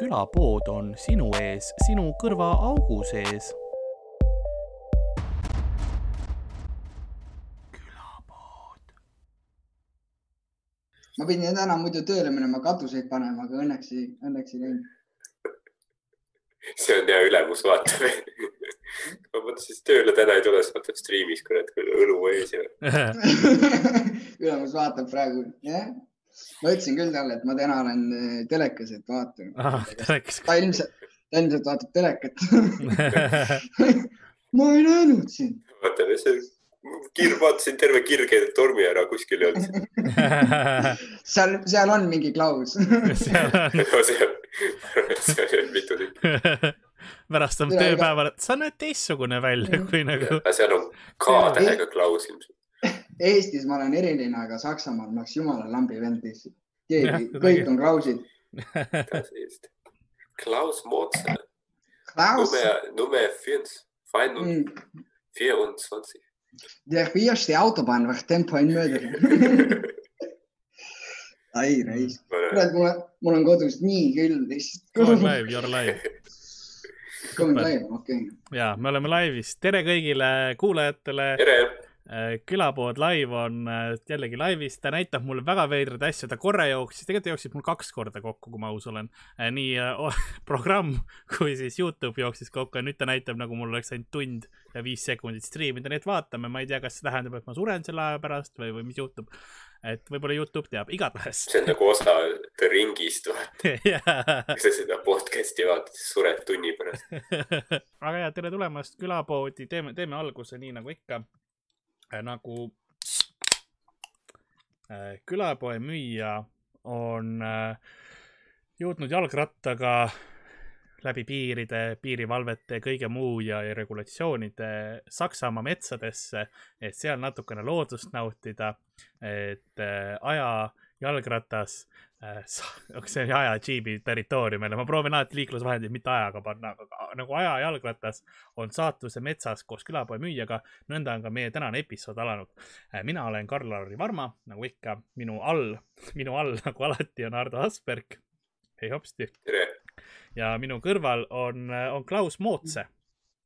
külapood on sinu ees, sinu kõrvaaugu sees. külapood. ma pidin täna muidu tööle minema katuseid panema, aga õnneks ei, õnneks ei läinud. see on hea ülemus, vaatab ma mõtlesin, siis tööle täna ei tule, siis vaatab striimis, kurat, õlu ees ja ülemus vaatab praegu, jah. Ma ütlesin küll talle, et ma täna olen eh, telekas, et vaatan. ah, ta ilmselt, ta ilmselt vaatab telekat ma ei näinud sind. vaatan, see kirg, vaatasin terve kirge tormi ära, kuskil ei olnud. seal, seal on mingi klaus seal on seal, on mitu tükki. pärast on tööpäeval, et sa näed teistsugune välja kui nagu. seal on K-tähega klaus ilmselt. Eestis ma olen eriline, aga Saksamaal ma oleks jumala lambi vend lihtsalt. Keegi, kõik on klausid. Klaus Mozart, Klaus, Nummer, 24. Mm. 24. der erste Autobahn war Tempo in Möder. ai raisk, kurat, mul on, mul on kodus nii külm Go on lihtsalt. live, you are live. kogu aeg, okei. ja me oleme laivis, tere kõigile kuulajatele. tere, külapood live on äh, jällegi laivis, ta näitab mulle väga veidraid asju, ta korra jooksis, tegelikult jooksis mul kaks korda kokku, kui ma aus olen. nii äh, oh, programm kui siis Youtube jooksis kokku ja nüüd ta näitab, nagu mul oleks ainult tund ja viis sekundit striimida, nii et vaatame, ma ei tea, kas see tähendab, et ma suren selle aja pärast või, või mis juhtub. et võib-olla Youtube teab, igatahes. see on nagu osa Ringist, Jaa. kui sa seda podcast'i vaatad, siis sured tunni pärast. aga ja tere tulemast külapoodi, teeme, teeme alguse nii nagu ikka. Nagu äh, külapoe müüja on äh, jõudnud jalgrattaga läbi piiride, piirivalvete kõige muu ja, ja regulatsioonide Saksamaa metsadesse, et seal natukene loodust nautida, et äh, aja jalgratas äh,, see on aja džiibi territooriumile, ma proovin alati liiklusvahendeid mitte ajaga panna, aga nagu aja jalgratas on saatuse metsas koos külapoe müüjaga, nõnda on ka meie tänane episood alanud. mina olen Karl-Lari Varma, nagu ikka, minu all, minu all nagu alati on Ardo Asperg. hei hopsti tere, ja minu kõrval on, on Klaus Mootse.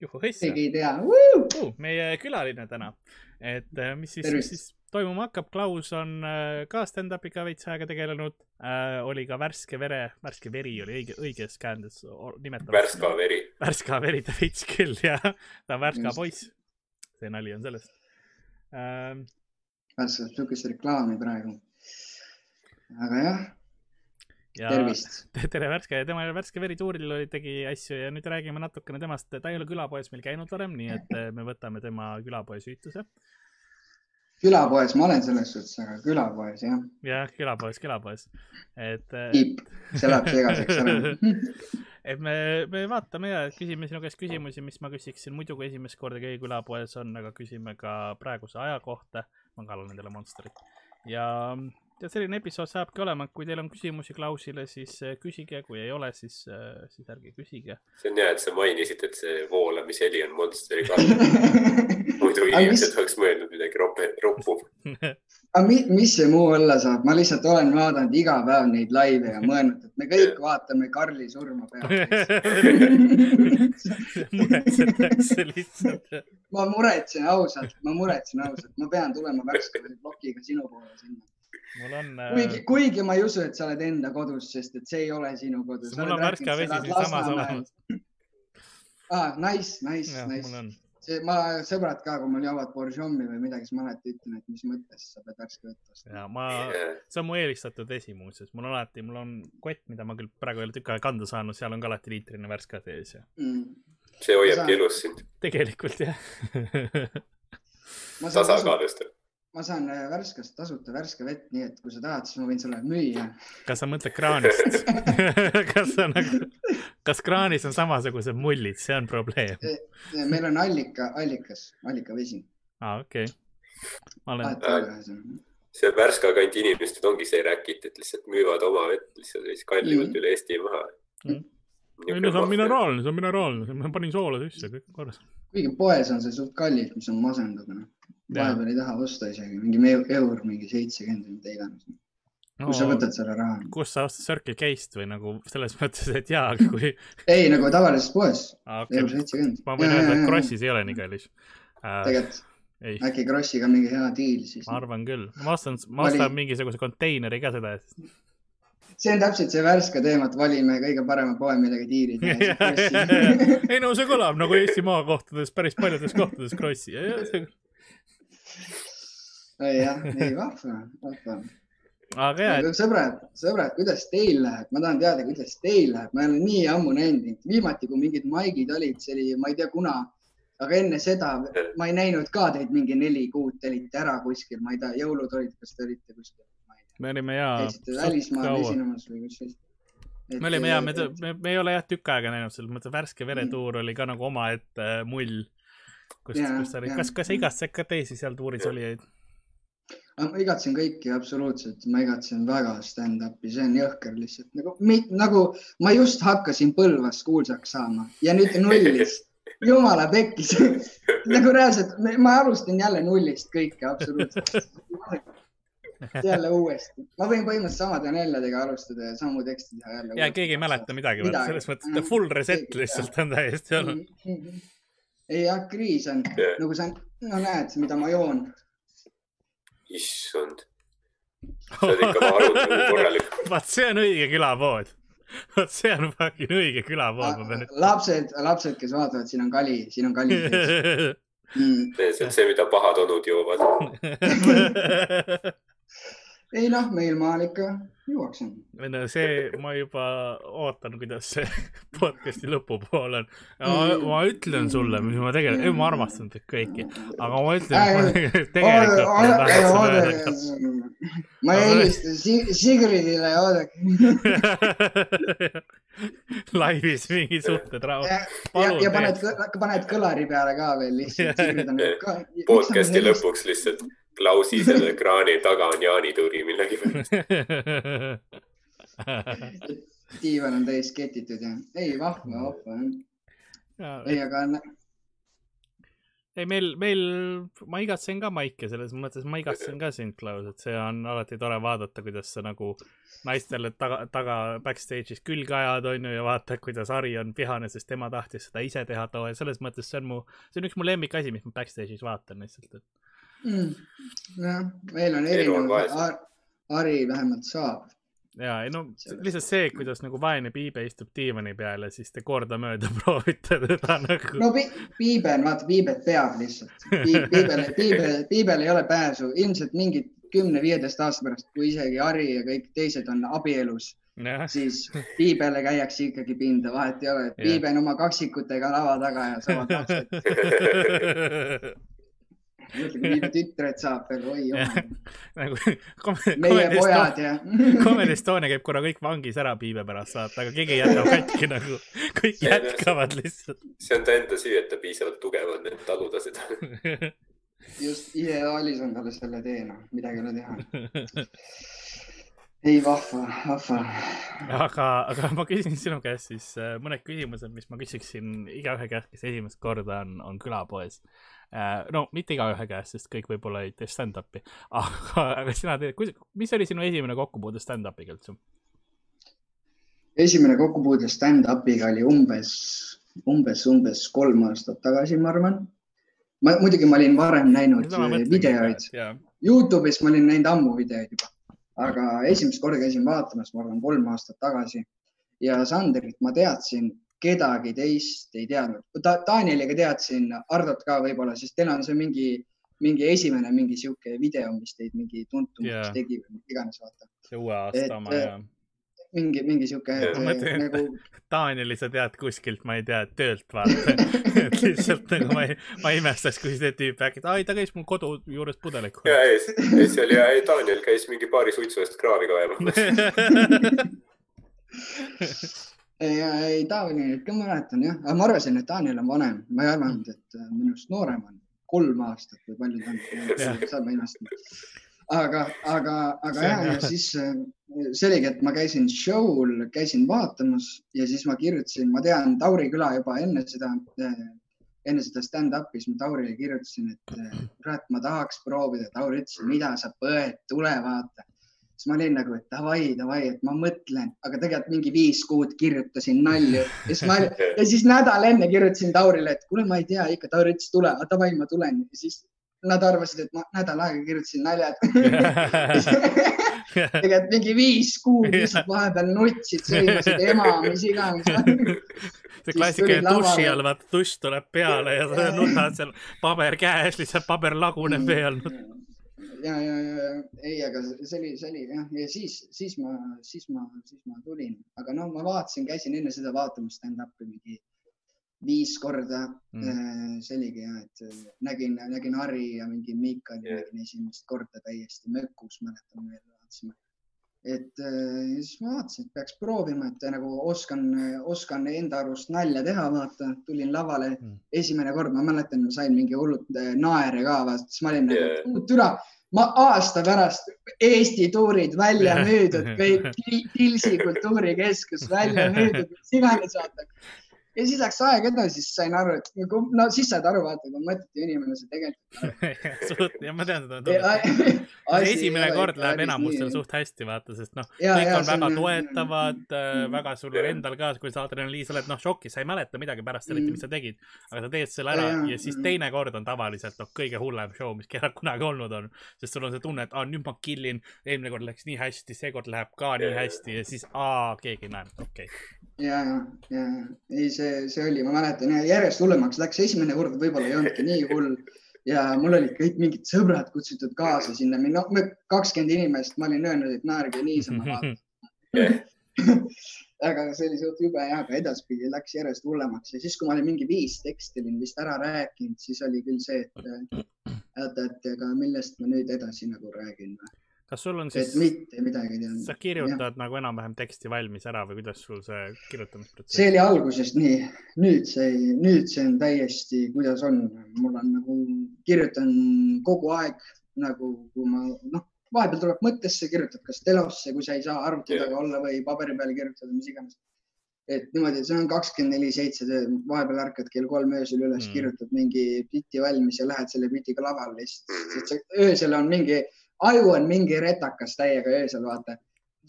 juhu-hõissa keegi ei tea uh!. meie külaline täna, et äh, mis siis, mis siis toimuma hakkab, Klaus on äh, ka stand-up'iga veits aega tegelenud äh,, oli ka värske vere, värske veri oli õige, õiges käändes nimetatud. Värska veri. värska veri ta veits küll jah, ta on värska Just. poiss. see nali on sellest ähm,. kas saab sihukest reklaami praegu? aga jah, ja tervist. tere värske, tema oli värske veri tuuril oli, tegi asju ja nüüd räägime natukene temast, ta ei ole külapoes meil käinud varem, nii et äh, me võtame tema külapoe süütuse. Külapoes ma olen selles suhtes, aga külapoes jah, jah, külapoes, külapoes, et äh, see läheb segaseks ära. et me, me vaatame ja küsime sinu käest küsimusi, mis ma küsiksin muidu, kui esimest korda keegi külapoes on, aga küsime ka praeguse aja kohta. ma kallan nendele monstrit ja, ja selline episood saabki olema, kui teil on küsimusi Klausile, siis äh, küsige, kui ei ole, siis, siis ärge küsige. see on hea, et sa mainisid, et see voolamisheli on Monsteri kall. muidu inimesed oleks mõelnud midagi roppe, roppu. aga mi, mis see muu olla saab, ma lihtsalt olen vaadanud iga päev neid laive ja mõelnud, et me kõik vaatame Karli surma pealt. muretsetakse lihtsalt. ma muretsen ausalt, ma muretsen ausalt, ma pean tulema värske plokiga sinu poole sinna. Mul on, kuigi, kuigi ma ei usu, et sa oled enda kodus, sest et see ei ole sinu kodu. Mul on värske vesi siinsamas olemas.. ah, nice, nice, nice. on. see, ma, sõbrad ka, kui mul joovad Borjomi või midagi, siis ma alati ütlen, et mis mõttes sa pead värske vett ostma. ja ma, see on mu eelistatud vesi muuseas, mul on alati, mul on kott, mida ma küll praegu ei ole tükk aega kanda saanud, seal on ka alati liitrine värske sees ja Mm. see hoiabki elus sind, tegelikult jah. ma saan, tasakaalustab. Ma saan äh, värskest tasuta värske vett, nii et kui sa tahad, siis ma võin sulle müüa. kas sa mõtled kraanist? kas sa nagu, kas kraanis on samasugused mullid, see on probleem. meil on allika, allikas, allikavesi. aa, okei. ma olen, see Värska kandi inimesed ongi see räkit, et lihtsalt müüvad oma vett lihtsalt veits kallimalt Mhm. üle Eesti maha Mhm. ei no see on. mineraalne, see on mineraalne, ma panin soola sisse, kõik on korras. kuigi poes on see suht kallis, mis on masendav, noh. Vahepeal ei taha osta isegi, mingi eur, mingi seitsekümmend või mida iganes. no, kust sa võtad selle raha? kust sa ostad Circle K-st või nagu selles mõttes, et jaa, kui ei, nagu tavalises poes, ah, okay., seitsekümmend. ma võin öelda, et Krossis ei ole nii kallis uh,. tegelikult ei, äkki Krossiga mingi hea diil siis. ma arvan küll, ma ostan, ma Vali- ostan mingisuguse konteineri ka seda eest. see on täpselt see värske teema, et valime kõige parema poe, millega diili teha. ei no see kõlab nagu Eesti maakohtades, päris paljudes kohtades Krossi. jah, ei vahva, vahva. aga jaa, sõbrad, sõbrad, kuidas teil läheb, ma tahan teada, kuidas teil läheb, ma ei ole nii ammu näinud, viimati kui mingid maigid olid, see oli, ma ei tea, kuna, aga enne seda ma ei näinud ka teid mingi neli kuud, te olite ära kuskil, ma ei tea, jõulud olid, kas te olite kuskil, me olime jaa. käisite välismaal esinemas või kus siis? me olime jaa, me, me, me ei ole jah tükk aega näinud, selles mõttes värske veretuur oli ka nagu omaette mull. kus, kus sa olid, kas, kas sa igatsesid ka teisi seal tuuris olijaid? ma igatsen kõiki absoluutselt, ma igatsen väga stand-up'i, see on jõhker lihtsalt nagu, nagu ma just hakkasin Põlvas kuulsaks saama ja nüüd nullist. jumala pekkis, nagu reaalselt, ma alustan jälle nullist kõike absoluutselt. jälle uuesti, ma võin põhimõtteliselt samade naljadega alustada ja samu tekste teha jälle. ja keegi ei mäleta midagi, Midagi. selles mõttes, et full reset lihtsalt on täiesti olnud. Ei jah, kriis on Jah. nagu sa, no näed, mida ma joon. issand, sa oled ikka varunud nagu korralik. vaat see on õige külapood. vot see on fucking õige külapood, ma pean lapsed, lapsed, kes vaatavad, siin on kali, siin on kali ütlema. mm.. see on see, mida pahad onud joovad. ei noh, meil maal ikka juuakse. või no see, ma juba ootan, kuidas see podcast'i lõpupool on. Mm. ma ütlen sulle, mis ma tegelikult, ei ma armastan teid kõiki, aga ma ütlen, ma tegelikult ei taha seda öelda. ma ei helista Si- Sigridile, oodake. laivis mingi suhted rahu. ja, Palun ja paned paned kõlari peale ka veel lihtsalt. Podcast'i. lõpuks lihtsalt Klausi selle ekraani taga on jaanituri millegipärast. diivan on täis ketitud ja, ei vahva, vahva jah. ei, aga ei, meil, meil, ma igatsen ka Maike, selles mõttes ma igatsen ka sind, Klaus, et see on alati tore vaadata, kuidas sa nagu naistele taga, taga backstage'is külge ajad, onju, ja vaatad, kuidas Harri on vihane, sest tema tahtis seda ise teha too ja selles mõttes see on mu, see on üks mu lemmikasi, mis ma backstage'is vaatan lihtsalt, et mm, jah, meil on on erinev. Ari vähemalt saab. ja ei no lihtsalt see, kuidas nagu vaene Piibe istub diivani peal ja siis te kordamööda proovite teda nagu no Pi- Piibel, vaata Piibet peab lihtsalt. Piibel, Piibel, Piibel ei ole pääsu, ilmselt mingid kümne-viieteist aasta pärast, kui isegi Ari ja kõik teised on abielus, siis Piibele käiakse ikkagi pinda, vahet ei ole, et Jah. Piibe on oma kaksikutega lava taga ja saavad lapsed. mõtle, kui Piibe tütred saab veel, oi jumal. nagu meie pojad ja. Comedy Estonia käib korra kõik vangis ära Piibe pärast saata, aga keegi ei jäta katki nagu, kõik See on- jätkavad lihtsalt. see on ta enda süü, et ta piisavalt tugev on, et taluda seda. just ideaalis on talle selle tee, noh, midagi ei ole teha. ei, vahva, vahva. aga, aga ma küsin sinu käest siis äh, mõned küsimused, mis ma küsiksin igaühe käest, kes esimest korda on, on külapoes. No mitte igaühe käest, sest kõik võib-olla ei tee stand-up'i, aga, aga sina teed, mis oli sinu esimene kokkupuude stand-up'iga üldse? esimene kokkupuude stand-up'iga oli umbes, umbes, umbes kolm aastat tagasi, ma arvan. ma muidugi ma olin varem näinud videoid, Youtube'is ma olin näinud ammu videoid juba, aga esimest korda käisin vaatamas, ma arvan, kolm aastat tagasi. Ja Sanderit ma teadsin, kedagi teist ei teadnud Ta,. Danieliga teadsin, Hardot ka võib-olla, sest teil on see mingi, mingi esimene mingi sihuke video, mis teid mingi tuntumaks Jaa. tegi või mida iganes, vaata. see uue aasta Et, oma ja. mingi, mingi sihuke nagu Danieli sa tead kuskilt, ma ei tea, töölt vaata. et lihtsalt nagu ma ei, ma ei imestaks, kui see tüüp äkki, ai ta käis mul kodu juures pudelit ja ees, ees oli ja ei, Daniel käis mingi paari suitsu eest kraavi kaevamas. ei, ei Danielit ka mäletan jah, ma arvasin, et Daniel on vanem, ma ei arvanud, et äh, minust noorem on, kolm aastat või palju ta on, saab imestada. aga, aga, aga jah, ja siis äh, see oligi, et ma käisin show'l, käisin vaatamas ja siis ma kirjutasin, ma tean Tauri küla juba enne seda, enne seda stand-up'i, siis ma Taurile kirjutasin, et äh, kurat, ma tahaks proovida. Tauri ütles, mida sa põed, tule vaata. Siis ma olin nagu, et davai, davai, et ma mõtlen, aga tegelikult mingi viis kuud kirjutasin nalju. Ja siis ma ja siis nädal enne kirjutasin Taurile, et kuule, ma ei tea ikka, Taur ütles, tule, davai, ma tulen. Ja siis nad arvasid, et ma nädal aega kirjutasin naljad. Tegelikult mingi viis kuud lihtsalt vahepeal nutsid, sõimasid ema, mis iganes. see klassikaline duši all, vaata dušš tuleb peale ja sa nutad seal paber käes, lihtsalt paber laguneb vee all. Ja, ja, ja ei, aga see oli, see oli jah, ja siis, siis ma, siis ma, siis ma tulin, aga noh, ma vaatasin, käisin enne seda vaatamas stand-up'i mingi viis korda mm.. see oligi jah, et nägin, nägin Harri ja mingi Miikali yeah. nägin esimest korda täiesti mökus, mäletan veel vaatasime. et äh, siis ma vaatasin, et peaks proovima, et nagu oskan, oskan enda arust nalja teha, vaata, tulin lavale mm. esimene kord, ma mäletan, ma sain mingi hullult äh, naere ka, vaata, siis ma olin yeah. nagu, türa, ma aasta pärast Eesti tuurid välja müüdud, kõik Pilsi kultuurikeskus välja müüdud, mis iganes vaata ja siis läks aeg edasi, siis sain aru, et nagu, no siis saad aru, vaata, kui mõttetu inimene sa tegelikult suht, ja ma tean seda. esimene kord läheb enamustel suht hästi, vaata, sest noh, kõik on väga toetavad mm, mm, väga sul endal ka, kui sa adrenaliin, sa oled noh šokis, sa ei mäleta midagi pärast eriti mm., mis sa tegid, aga sa teed selle ära ja, siis mm. teine kord on tavaliselt noh, kõige hullem show, mis kellelgi kunagi olnud on, sest sul on see tunne, et aa, nüüd ma killin, eelmine kord läks nii hästi, seekord läheb ka nii hästi ja siis aa, keegi ei näe, okei ja, ja. Ei, see, see oli, ma mäletan järjest hullemaks läks, esimene kord võib-olla ei olnudki nii hull. Ja mul olid kõik mingid sõbrad kutsutud kaasa sinna, no kakskümmend inimest, ma olin öelnud, et naerge niisama vaata. Aga see oli suht jube jah, aga edaspidi läks järjest hullemaks. Ja siis, kui ma olin mingi viis teksti olin vist ära rääkinud, siis oli küll see, et oota, et aga millest ma nüüd edasi nagu räägin või kas sul on siis, mitte midagi teadnud. sa kirjutad ja. nagu enam-vähem teksti valmis ära või kuidas sul see kirjutamisprotsess? see oli algusest nii, nüüd see, nüüd see on täiesti, kuidas on, mul on nagu, kirjutan kogu aeg nagu, kui ma noh, vahepeal tuleb mõttesse, kirjutad kas telosse, kui sa ei saa arvuti taga olla või paberi peale kirjutada, mis iganes. et niimoodi, see on kakskümmend neli seitse, vahepeal ärkad kell kolm öösel üles mm., kirjutad mingi biti valmis ja lähed selle bitiga lavale lihtsalt. öösel on mingi aju on mingi retakas täiega öösel, vaata.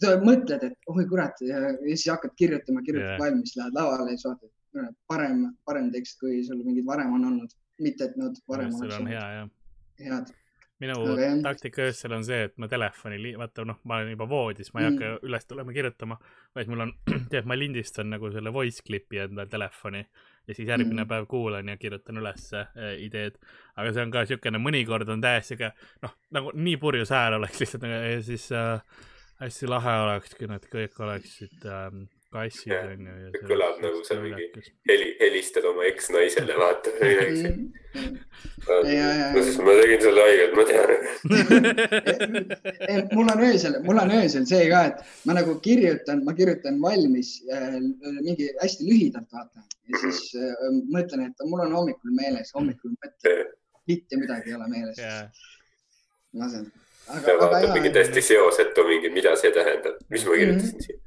sa mõtled, et oi kurat ja siis hakkad kirjutama, kirjutad yeah. valmis, lähed lavale ja siis vaatad, parem, parem tekst, kui sul mingid varem on olnud. mitte, et nad varem oleks olnud. hea, head minu okay. taktika öösel on see, et ma telefoni, vaata noh, ma olen juba voodis, ma ei mm. hakka üles tulema kirjutama, vaid mul on, tead, ma lindistan nagu selle voice clip'i enda telefoni ja siis järgmine mm. päev kuulan ja kirjutan ülesse äh, ideed. aga see on ka siukene, mõnikord on täiesti siuke, noh, nagu nii purjus hääl oleks lihtsalt ja siis äh, hästi lahe oleks, kui nad kõik oleksid äh, kassid on ju. kõlab nagu sa mingi heli, helistad oma eksnaisele, vaata siis ma tegin sulle haiget, ma tean. Mul on öösel, mul on öösel see ka, et ma nagu kirjutan, ma kirjutan valmis äh, mingi hästi lühidalt vaata. Ja siis äh, mõtlen, et mul on hommikul meeles, hommikul mõtlen, mitte midagi ei ole meeles. Yeah.. lasen. Aga, ja vaatad mingi täiesti seosetu mingi, mida see tähendab, mis ma kirjutasin mm, siin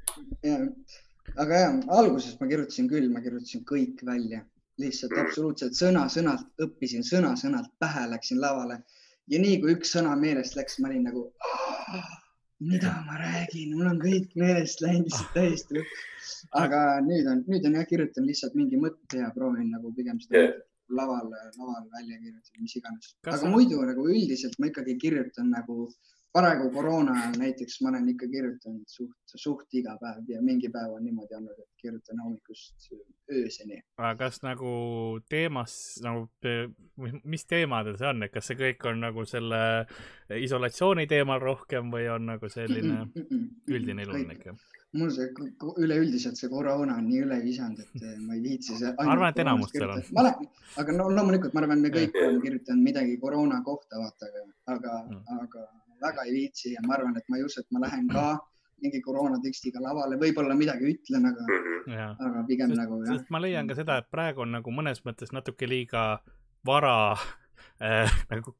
aga ja alguses ma kirjutasin küll, ma kirjutasin kõik välja, lihtsalt absoluutselt sõna-sõnalt õppisin sõna-sõnalt pähe, läksin lavale ja nii kui üks sõna meelest läks, ma olin nagu, mida ma räägin, mul on kõik meelest läinud lihtsalt täiesti. aga nüüd on, nüüd on jah, kirjutan lihtsalt mingi mõtte ja proovin nagu pigem seda yeah. laval, laval välja kirjutada, mis iganes. aga sa... muidu nagu üldiselt ma ikkagi kirjutan nagu praegu koroona ajal näiteks ma olen ikka kirjutanud suht, suht iga päev ja mingi päev on niimoodi olnud, et kirjutan hommikust ööseni. aga kas nagu teemas nagu, mis teemadel see on, et kas see kõik on nagu selle isolatsiooni teemal rohkem või on nagu selline üldine iluline ikka? mul see üleüldiselt see koroona on nii üle visanud, et ma ei viitsi arvan, et enamustel on. ma olen, aga no loomulikult ma arvan, me kõik oleme kirjutanud midagi koroona kohta, vaata, aga, aga mm., aga väga ei viitsi ja ma arvan, et ma ei usu, et ma lähen ka mingi koroonatekstiga lavale, võib-olla midagi ütlen, aga, mhm. aga pigem sest, nagu jah. ma leian ka seda, et praegu on nagu mõnes mõttes natuke liiga vara äh, nagu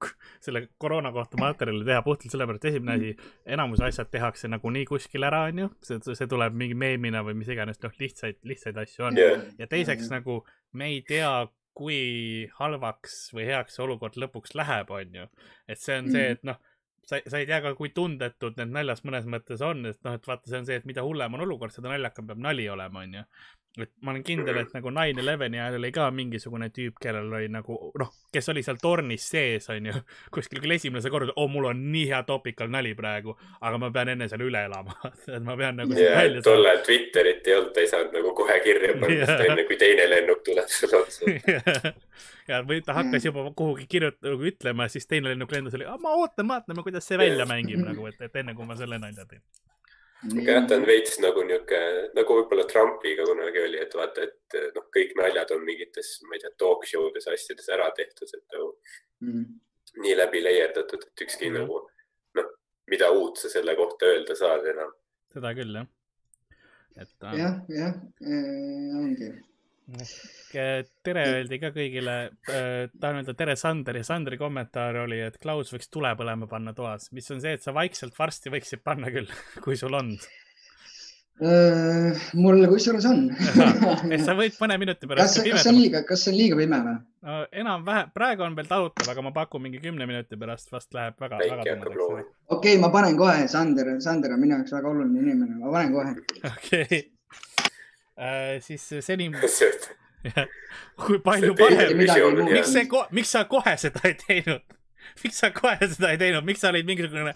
selle koroona kohta materjali teha puhtalt sellepärast, et esimene asi, enamus asjad tehakse nagunii kuskil ära, onju, see, see tuleb mingi meemina või mis iganes, noh, lihtsaid, lihtsaid asju on yeah.. ja teiseks yeah. nagu me ei tea, kui halvaks või heaks see olukord lõpuks läheb, onju. et see on mm. see, et noh sa, sa ei tea ka, kui tundetud need naljad mõnes mõttes on, et noh, et vaata, see on see, et mida hullem on olukord, seda naljakam peab nali olema, onju et ma olen kindel, et nagu nine eleveni ajal oli ka mingisugune tüüp, kellel oli nagu noh, kes oli seal tornis sees, onju, kuskil küll esimese korda, oo, mul on nii hea topikal nali praegu, aga ma pean enne selle üle elama. Et ma pean nagu välja tol ajal Twitterit ei olnud, ta ei saanud nagu kohe kirja panna enne kui teine lennuk tuleb sulle otsa. Ja või ta hakkas juba kuhugi kirjutama, nagu ütlema, siis teine lennuk lendas, oli, ma ootan, vaatame, kuidas see välja mängib nagu, et, et enne kui ma selle nalja teen jah, ta on veits nagu niuke, nagu võib-olla Trumpiga kunagi oli, et vaata, et noh, kõik naljad on mingites, ma ei tea, talk show des asjades ära tehtud, et nagu mm -hmm. nii läbi leierdatud, et ükski mm -hmm. nagu noh, mida uut sa selle kohta öelda saad enam. seda küll jah. et äh.... jah, jah, ongi tere öeldi ka kõigile, äh, tahan öelda tere Sander ja Sandri kommentaar oli, et Klaus võiks tule põlema panna toas, mis on see, et sa vaikselt varsti võiksid panna küll, kui sul on? Äh, mul kusjuures on. Et sa võid mõne minuti pärast. kas, kas see on liiga, kas see on liiga pime või? no enam-vähem, praegu on veel talutav, aga ma pakun mingi kümne minuti pärast vast läheb väga, väga tumedaks. okei okay,, ma panen kohe, Sander, Sander on minu jaoks väga oluline inimene, ma panen kohe. okei. okay äh,, siis seni kui palju parem, miks see, miks sa kohe seda ei teinud? Miks sa kohe seda ei teinud, miks sa olid mingisugune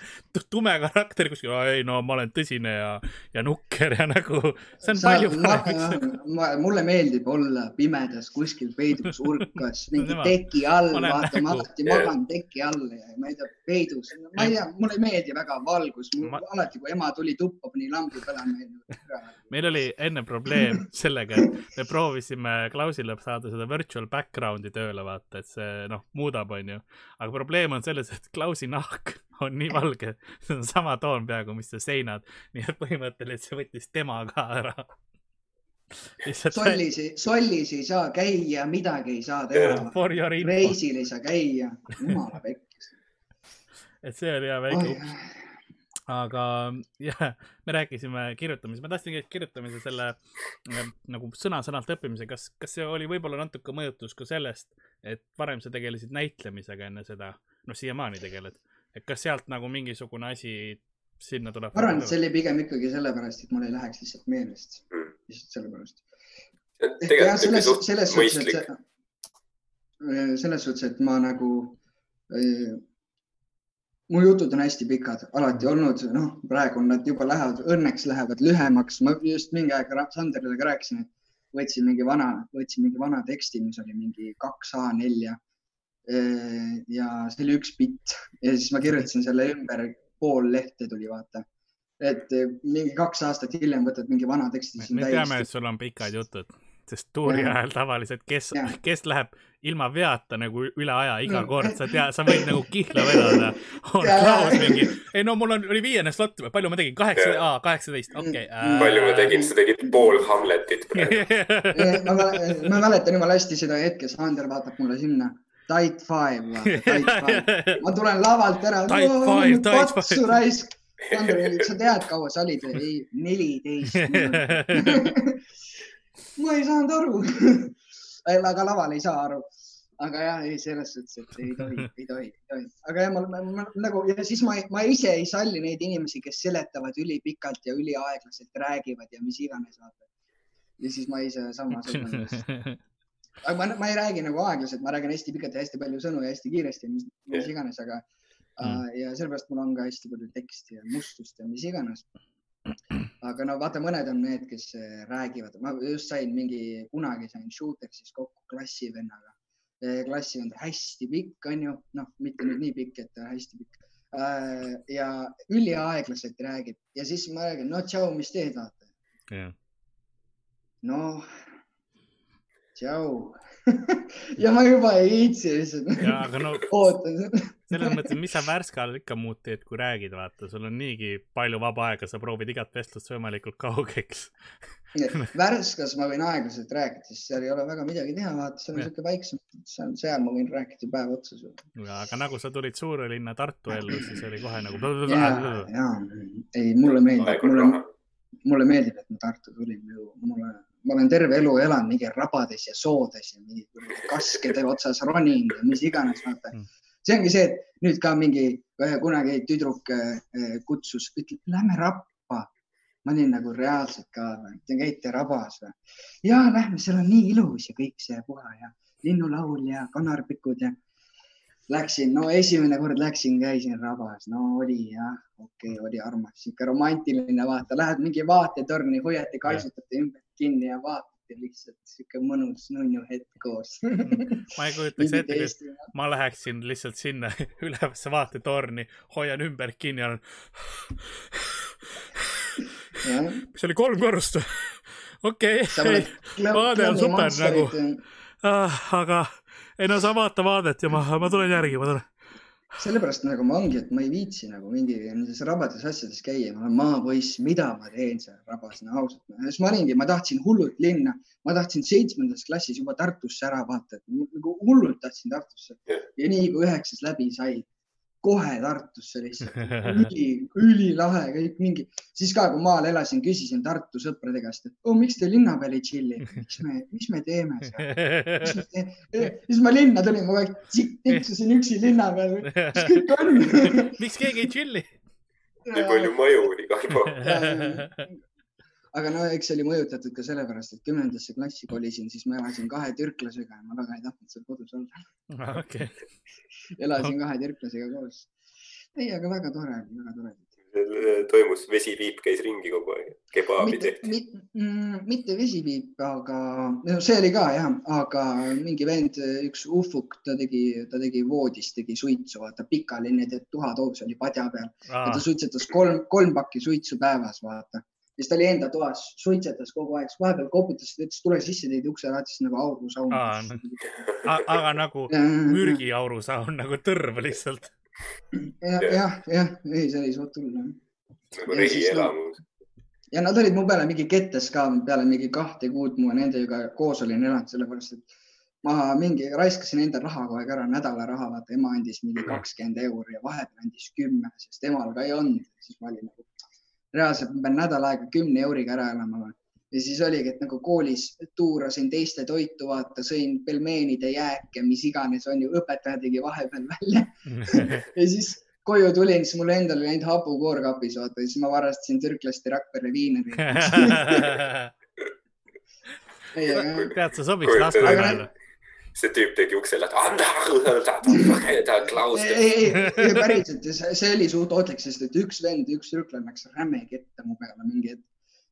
tume karakter kuskil, ei no ma olen tõsine ja, ja nukker ja nagu, see on sa, palju parem. mulle meeldib olla pimedas kuskil peidus urkas, mingi teki all, vaata, ma alati magan teki all ja ma ei tea, peidus, ma ei tea, mulle ei meeldi väga valgus, ma... alati, kui ema tuli tuppa, pani lambi põlema. meil oli enne probleem sellega, et me proovisime Klausile saada seda virtual background'i tööle, vaata, et see noh, muudab, onju, aga probleem on selles, et Klausi nahk on nii valge, see on sama toon peaaegu, mis see seinad, nii et põhimõtteliselt see võttis tema ka ära. sollis, sollis ei saa käia, midagi ei saa teha. reisil ei saa käia, jumala pekkis. et see oli hea väike ups aga jah, me rääkisime kirjutamisest, ma tahtsin kirjutamise selle nagu sõna-sõnalt õppimise, kas, kas see oli võib-olla natuke mõjutus ka sellest, et varem sa tegelesid näitlemisega enne seda noh, siiamaani tegeled, et kas sealt nagu mingisugune asi sinna tuleb? ma arvan, et see oli pigem ikkagi sellepärast, et mul ei läheks lihtsalt meelest, lihtsalt sellepärast. jah, selles, selles suhtes, et selles suhtes, et ma nagu äh,, mu jutud on hästi pikad, alati olnud, noh, praegu nad juba lähevad, õnneks lähevad lühemaks. ma just mingi aeg Sanderile ka rääkisin, et võtsin mingi vana, võtsin mingi vana teksti, mis oli mingi kaks A4 ja see oli üks bitt ja siis ma kirjutasin selle ümber, pool lehte tuli, vaata. et mingi kaks aastat hiljem võtad mingi vana teksti. me teame, et sul on pikad jutud, sest tuuri ajal tavaliselt, kes, kes läheb ilma veata nagu üle aja iga kord, sa tead, sa võid nagu kihla vedada. on Klaus mingi, ei no mul on, oli viiene slot, palju ma tegin, kaheksa, kaheksateist, okei äh.... palju ma tegin, sa tegid pool Hamletit praegu. Ma, ma mäletan jumala hästi seda hetke, Sander vaatab mulle sinna Tight Five, Tight Five. ma tulen lavalt ära. patsu raisk. Sander, sa tead, kaua sa olid? ei, neliteist ma ei saanud aru aga laval ei saa aru. aga jah, ei selles suhtes, et ei tohi, ei tohi, ei tohi. aga jah, ma, ma, nagu ja siis ma, ma ise ei salli neid inimesi, kes seletavad ülipikalt ja üliaeglaselt räägivad ja mis iganes ja siis ma ise samas aga ma, ma ei räägi nagu aeglaselt, ma räägin hästi pikalt ja hästi palju sõnu ja hästi kiiresti, mis, mis iganes, aga mm. ja sellepärast mul on ka hästi palju teksti ja mustust ja mis iganes. Aga no vaata, mõned on need, kes äh, räägivad, ma just sain mingi, kunagi sain Shootersis kokku klassivennaga. klassivend hästi pikk, onju, noh, mitte nüüd nii pikk, et hästi pikk. Uh, ja üliaeglaselt räägib. Ja siis ma räägin, no tšau, mis teed, vaata? Yeah.. noh tšau ja ma juba ei viitsi lihtsalt. jaa, aga no selles mõttes, mis sa värske ajal ikka muud teed, kui räägid, vaata, sul on niigi palju vaba aega, sa proovid igat vestlust võimalikult kaugeks Värskas ma võin aeglaselt rääkida, sest seal ei ole väga midagi teha, vaata, seal on siuke väiksem, seal, seal ma võin rääkida päev otsa sulle. aga nagu sa tulid suure linna Tartu ellu, siis oli kohe nagu. ja, ja, ei, mulle meeldib, mulle, mulle meeldib, et ma Tartu tulin, mulle ma olen terve elu elanud mingi rabades ja soodes ja mingi kaskede otsas roninud ja mis iganes, vaata. Mm.. see ongi see, et nüüd ka mingi kunagi tüdruk kutsus, ütleb, lähme rappa. ma olin nagu reaalselt ka, te käite rabas või? ja lähme, seal on nii ilus ja kõik see puha ja linnulaul ja kanarpikud ja Läksin, no esimene kord läksin, käisin rabas, no oli jah, okei okay,, oli armas, sihuke romantiline vaata, lähed mingi vaatetorni, hoiate, kaisutate ümber kinni ja vaatate lihtsalt sihuke mõnus nunnu hetk koos ma ei kujutaks ette, et ma läheksin lihtsalt sinna ülevasse vaatetorni, hoian ümber kinni ja olen. see oli kolm korrust või? okei okay., vaade on super nagu, ah, aga ei no sa vaata vaadet ja ma, ma tulen järgi, ma tulen. Sellepärast nagu ma ongi, et ma ei viitsi nagu mingi nendes rabades asjades käia, ma olen maapoiss, mida ma teen seal rabas, no ausalt. siis ma olingi, ma tahtsin hullult linna, ma tahtsin seitsmendas klassis juba Tartusse ära vaata, et nagu hullult tahtsin Tartusse ja nii kui üheksas läbi sai kohe Tartusse lihtsalt, üli, ülilahe kõik mingi, siis ka, kui maal elasin, küsisin Tartu sõprade käest, et oh, miks te linna peal ei tšilli, miks me, mis me teeme seal? siis ma linna tulin, ma kogu aeg tiksusin üksi linna peal, mis kõik on? Miks keegi ei tšilli? nii palju maju igal pool aga no eks see oli mõjutatud ka sellepärast, et kümnendasse klassi kolisin, siis ma elasin kahe türklasega ja ma väga ei tahtnud seal kodus olla ah,. Okay. elasin kahe türklasega koos. ei, aga väga tore, väga tore toimus, vesipiip käis ringi kogu aeg, kebaabi tehti. Mit, mm, mitte vesipiip, aga no see oli ka jah, aga mingi vend, üks ufuk, ta tegi, ta tegi voodis, tegi suitsu, vaata pikali, nii et tuhatoos oli padja peal ah. ja ta suitsetas kolm, kolm pakki suitsu päevas, vaata siis ta oli enda toas, suitsetas kogu aeg, siis vahepeal koputas, ta ütles, tule sisse, teid ukse lahti, siis nagu aurusaun. aga nagu mürgiaurusaun nagu tõrv lihtsalt ja,. jah, jah, ei, see oli suht hull. nagu rehielamus. ja nad olid mu peale mingi kettes ka peale mingi kahte kuud, ma nendega koos olin elanud, sellepärast et ma mingi raiskasin enda raha kogu aeg ära, nädalaraha, vaata ema andis mingi kakskümmend euri ja vahepeal andis kümme, sest emal ka ei olnud, siis ma olin nagu reaalselt ma pean nädal aega kümne euriga ära elama. ja siis oligi, et nagu koolis tuurasin teiste toitu, vaata, sõin pelmeenide jääke, mis iganes on ju, õpetaja tegi vahepeal välja. Ja siis koju tulin, siis mul endal oli ainult hapukoor kapis, vaata, siis ma varastasin türklaste Rakvere viineri tead, sa sobiks Lasnamäele see tüüp tegi ukse lahti. ei, ei, ei päriselt, see oli suht ohtlik, sest et üks vend, üks tüdruklane läks räme ketta mu peale mingi hetk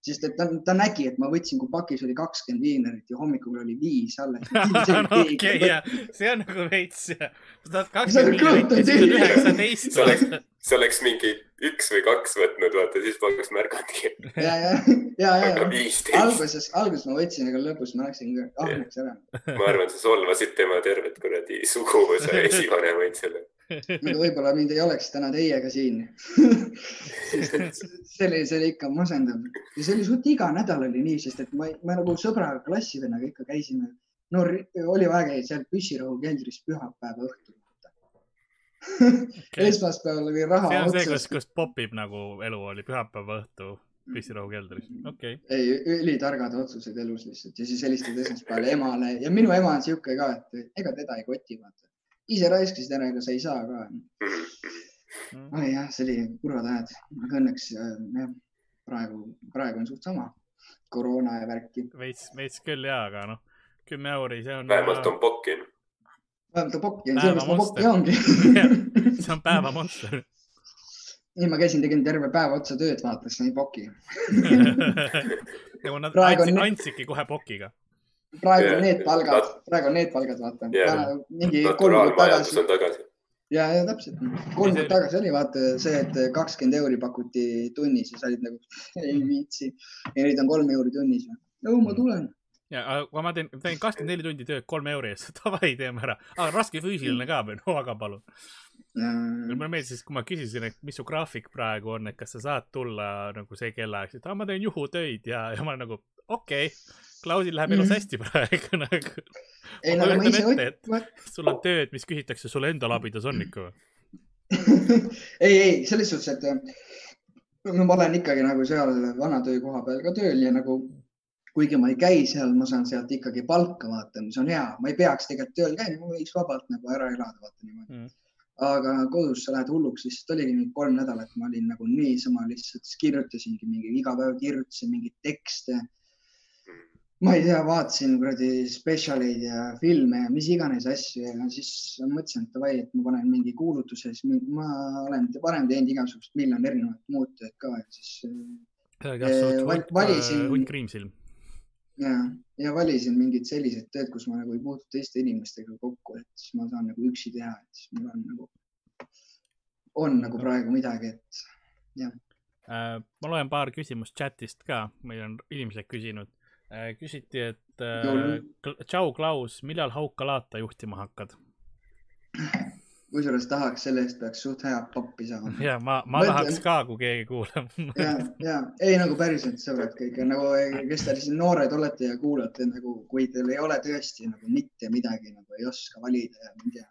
sest et ta, ta nägi, et ma võtsin, kui pakis oli kakskümmend viinerit ja hommikul oli viis alles. okei, ja see on nagu veits, sa tahad kakskümmend viinerit ja siis on üheksateist see oleks mingi üks või kaks võtnud, vaata, siis poleks märganudki. ja, ja, ja, ja, ja alguses, alguses ma võtsin, aga lõpus ma läksin ahneks ära. ma arvan, sa solvasid tema tervet kuradi suguvõsa esivanemaid selle. võib-olla mind ei oleks täna teiega siin see oli, see oli ikka masendav ja see oli suht iga nädal oli nii, sest et ma, ma nagu sõbra klassivennaga ikka käisime. no oli vaja käia seal püssirohu keldris pühapäeva õhtul okay. esmaspäeval oli raha otsas. see on see, kus, kus popib nagu elu oli pühapäeva õhtu püssirohu keldris, okei okay.. ei, ülitargad otsused elus lihtsalt ja siis helistad esmaspäeval emale ja minu ema on sihuke ka, et ega teda ei koti, vaata. ise raiskasid ära, ega sa ei saa ka mm.. oi jah, see oli kurvad ajad, aga õnneks äh, jah, praegu, praegu on suht sama, koroona ja värki. veits, veits küll ja, aga noh, kümme euri, see on. vähemalt on pokki vaata pokki on, sellepärast ma pokki ongi. See on päevamonster nii, ma käisin, tegin terve päev otsa tööd, vaata, siis sain poki. Nagu nad andsid, andsidki kohe pokiga. praegu on need palgad, praegu on need palgad, vaata. Yeah.. mingi kolm kuud tagasi. ja, ja täpselt, kolm kuud tagasi oli vaata see, et kakskümmend euri pakuti tunnis ja sa olid nagu ei viitsi. Ja nüüd on kolm euri tunnis. no ma tulen ja, aga ma teen, teen kakskümmend neli tundi tööd kolme euri eest, davai, teeme ära. aga raske füüsiline ka või, no aga palun mm.. mulle meeldis, kui ma küsisin, et mis su graafik praegu on, et kas sa saad tulla nagu see kellaaeg, siis ta, ma teen juhutöid ja, ja ma olen nagu okei okay,, Klausil läheb elus mm. hästi praegu nagu. ei no ma ise ette, et sul on tööd, mis küsitakse sulle enda labidas on ikka või ei, ei selles suhtes, et no ma olen ikkagi nagu seal vana töökoha peal ka tööl ja nagu kuigi ma ei käi seal, ma saan sealt ikkagi palka, vaata, mis on hea, ma ei peaks tegelikult tööl käima, ma võiks vabalt nagu ära elada, vaata niimoodi mm.. aga kodus sa lähed hulluks, lihtsalt oligi mingi kolm nädalat, ma olin nagu niisama lihtsalt kirjutasingi mingi, iga päev kirjutasin mingeid tekste. ma ei tea, vaatasin kuradi spetsialeid ja filme ja mis iganes asju ja siis mõtlesin, et davai, et ma panen mingi kuulutuse, siis ma olen varem teinud igasugust miljon erinevat tööd ka ja siis. valisin. hunt kriimsilm ja, ja valisin mingid sellised tööd, kus ma nagu ei puutu teiste inimestega kokku, et siis ma saan nagu üksi teha, et siis mul on nagu, on nagu praegu midagi, et jah äh,. ma loen paar küsimust chatist ka, meil on inimesed küsinud äh,. küsiti, et äh, tšau, Klaus, millal Hauka laata juhtima hakkad? Kusjuures tahaks, selle eest peaks suht head pappi saama. ja ma, ma Mõtlen... tahaks ka, kui keegi kuulab. Ja, ja ei nagu päriselt sõbrad kõik. Nagu, kes te siin noored olete ja kuulate nagu, kui teil ei ole tõesti nagu mitte midagi nagu ei oska valida ja ma ei tea,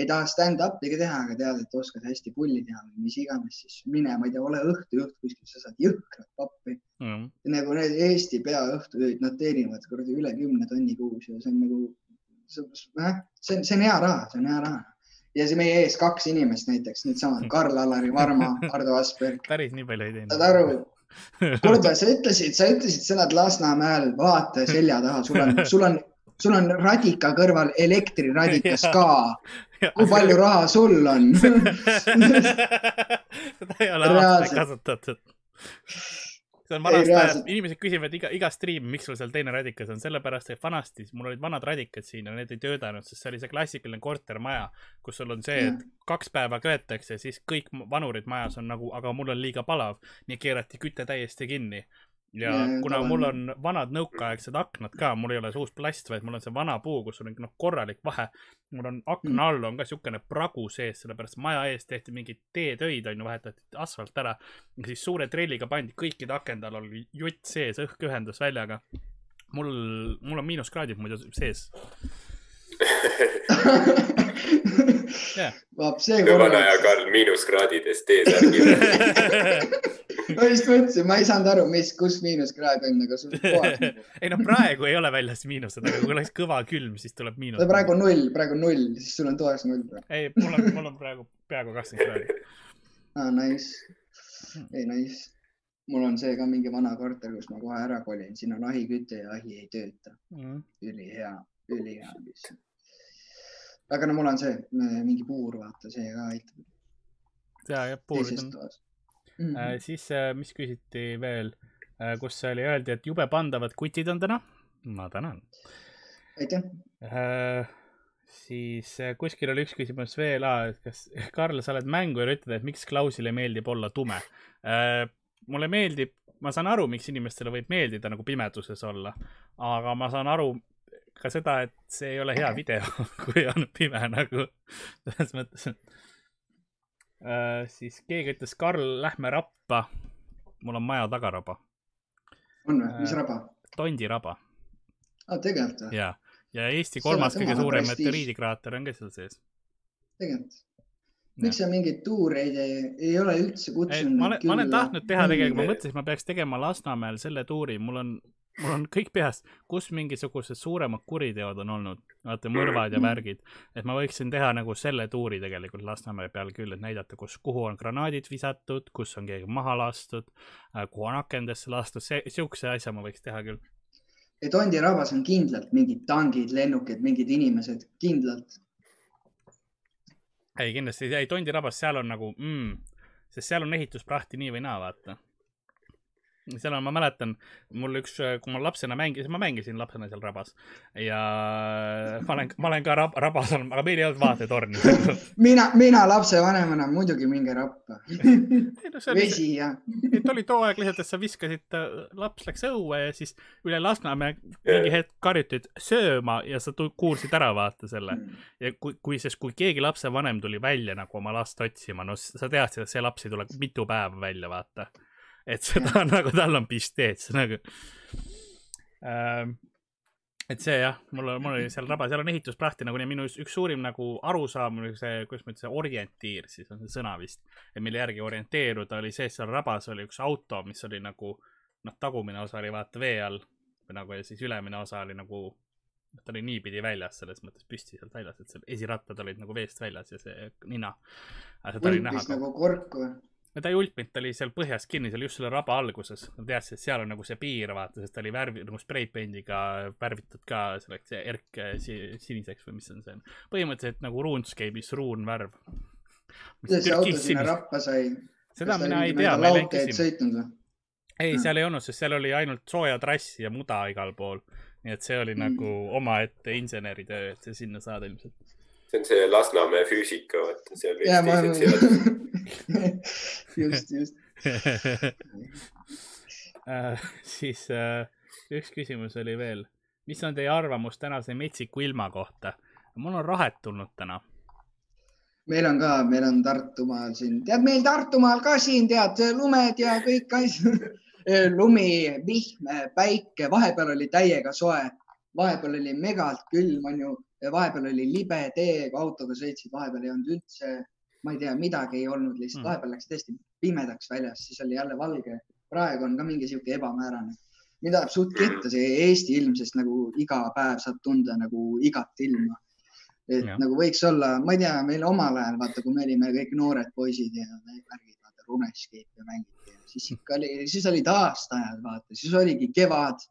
ei taha stand-up'i ka teha, aga tead, et oskad hästi pulli teha või mis iganes, siis mine, ma ei tea, ole õhtujuht kuskil, sa saad jõhkrat pappi. Mm.. nagu need Eesti peaõhtujuhid, nad teenivad kuradi üle kümne tonni kuus ja see on nagu, see on, see on hea raha, see on hea raha ja see meie ees kaks inimest näiteks, needsamad Karl-Alari Varma, Ardo Asperg. päris nii palju ei teinud. saad aru? kuule, sa ütlesid, sa ütlesid, sa elad Lasnamäel, vaata selja taha, sul on, sul on, sul on radika kõrval elektriradikas ka. kui palju raha sul on seda ei ole aastaid kasutatud see on vanast ajast, inimesed küsivad iga, iga striim, miks sul seal teine radikas on, sellepärast et vanasti mul olid vanad radikad siin ja need ei töötanud, sest see oli see klassikaline kortermaja, kus sul on see, et kaks päeva köetakse, siis kõik vanurid majas on nagu, aga mul on liiga palav, nii keerati küte täiesti kinni ja kuna mul on vanad nõukaaegsed aknad ka, mul ei ole see uus plast, vaid mul on see vana puu, kus on noh, korralik vahe. mul on akna mm. all on ka siukene pragu sees, sellepärast maja ees tehti mingid teetöid, on ju, vahetati asfalt ära. siis suure trelliga pandi kõikide akende all oli jutt sees, õhk ühendas väljaga. mul, mul on miinuskraadid muidu sees. vaat see. vana ja Karl miinuskraadides T-särgi ma just mõtlesin, ma ei saanud aru, mis, kus miinuskraad on, aga sul kohas ei no praegu ei ole väljas miinused, aga kui oleks kõva külm, siis tuleb miinus. praegu null, praegu null, siis sul on toas null ei, mul on, mul on praegu peaaegu kakskümmend kraadi. aa, ah, nice. ei, nice. mul on see ka mingi vana korter, kus ma kohe ära kolin, siin on ahiküte ja ahi ei tööta mm.. ülihea, ülihea lihtsalt. Aga no mul on see mingi puur, vaata, see ka aitab. ja, jah, puurid on mm. -hmm. siis, äh, mis küsiti veel, äh, kus oli, öeldi, et jube pandavad kutid on täna. ma tänan. aitäh äh,. siis kuskil oli üks küsimus veel, et kas, Karl, sa oled mängur ja ütled, et miks Klausile meeldib olla tume äh,. mulle meeldib, ma saan aru, miks inimestele võib meeldida nagu pimeduses olla, aga ma saan aru ka seda, et see ei ole hea video, kui on pime nagu selles mõttes, äh,. siis keegi ütles, Karl, lähme rappa. mul on maja tagaraba. on või, mis äh, raba? Tondi raba. aa, tegelikult või? ja, ja Eesti kolmas kõige suurem meteoriidikraater on ka seal sees. tegelikult miks sa mingeid tuureid ei, ei ole üldse kutsunud? ma olen, ma olen tahtnud teha tegelikult, ma mõtlesin, et ma peaks tegema Lasnamäel selle tuuri, mul on mul on kõik peas, kus mingisugused suuremad kuriteod on olnud, vaata mõrvad ja värgid, et ma võiksin teha nagu selle tuuri tegelikult Lasnamäe peal küll, et näidata, kus, kuhu on granaadid visatud, kus on keegi maha lastud, äh, kuhu on akendesse lastud, see, siukse asja ma võiks teha küll. et Ondi rabas on kindlalt mingid tangid, lennukid, mingid inimesed, kindlalt? ei, kindlasti, ei. Tondi rabas, seal on nagu mm,, sest seal on ehitusprahti nii või naa, vaata seal on, ma mäletan, mul üks, kui ma lapsena mängisin, ma mängisin lapsena seal rabas ja ma olen, ma olen ka rab, rabas olnud, aga meil ei olnud vaatetorni mina, mina lapsevanemana muidugi minge rappa vesi ja. et oli too aeg lihtsalt, et sa viskasid, laps läks õue ja siis üle Lasnamäe mingi hetk karjuti, et sööma ja sa kuulsid ära vaata selle. Ja kui, kui, sest kui keegi lapsevanem tuli välja nagu oma last otsima, no sa teadsid, et see laps ei tule mitu päeva välja, vaata et seda on nagu, tal on pisteet, see nagu ähm,. et see jah, mul on, mul oli seal raba, seal on ehitusprahti nagunii minu üks, üks suurim nagu arusaam oli see, kuidas ma ütlen, orientiir siis on see sõna vist. et mille järgi orienteeruda oli see, et seal rabas oli üks auto, mis oli nagu noh, tagumine osa oli vaata vee all või nagu ja siis ülemine osa oli nagu ta oli niipidi väljas, selles mõttes püsti sealt väljas, et seal esirattad olid nagu veest väljas ja see nina. nagu kork või? Ta ei ulpinud, ta oli seal põhjas kinni, seal just selle raba alguses. ta teadis, et seal on nagu see piir, vaata, sest ta oli värvi, nagu spreipendiga värvitud ka selleks erk si, siniseks või mis on see. põhimõtteliselt nagu RuneScape'is ruunvärv. kuidas see auto sinna rappa sai? seda mina ei tea, ma ei läinud küsima. ei, seal ei olnud, sest seal oli ainult sooja trass ja muda igal pool. nii et see oli mm. nagu omaette inseneritöö, et see sinna saada ilmselt see on see Lasnamäe füüsika, vaata seal. ja, ma, just, just äh, siis äh, üks küsimus oli veel. mis on teie arvamus tänase metsiku ilma kohta? mul on rahet tulnud täna. meil on ka, meil on Tartumaal siin, tead meil Tartumaal ka siin tead lumed ja kõik asjad lumi, vihm, päike, vahepeal oli täiega soe, vahepeal oli megalt külm, onju vahepeal oli libe tee, kui autoga sõitsid, vahepeal ei olnud üldse, ma ei tea, midagi ei olnud, lihtsalt mm. vahepeal läks tõesti pimedaks väljas, siis oli jälle valge. praegu on ka mingi sihuke ebamäärane. mind ajab suht ketta see Eesti ilm, sest nagu iga päev saad tunda nagu igat ilma. et ja. nagu võiks olla, ma ei tea, meil omal ajal, vaata, kui me olime kõik noored poisid ja värgid, vaata, Runescape'i mängiti ja siis ikka oli, siis olid aastaajad, vaata, siis oligi kevad.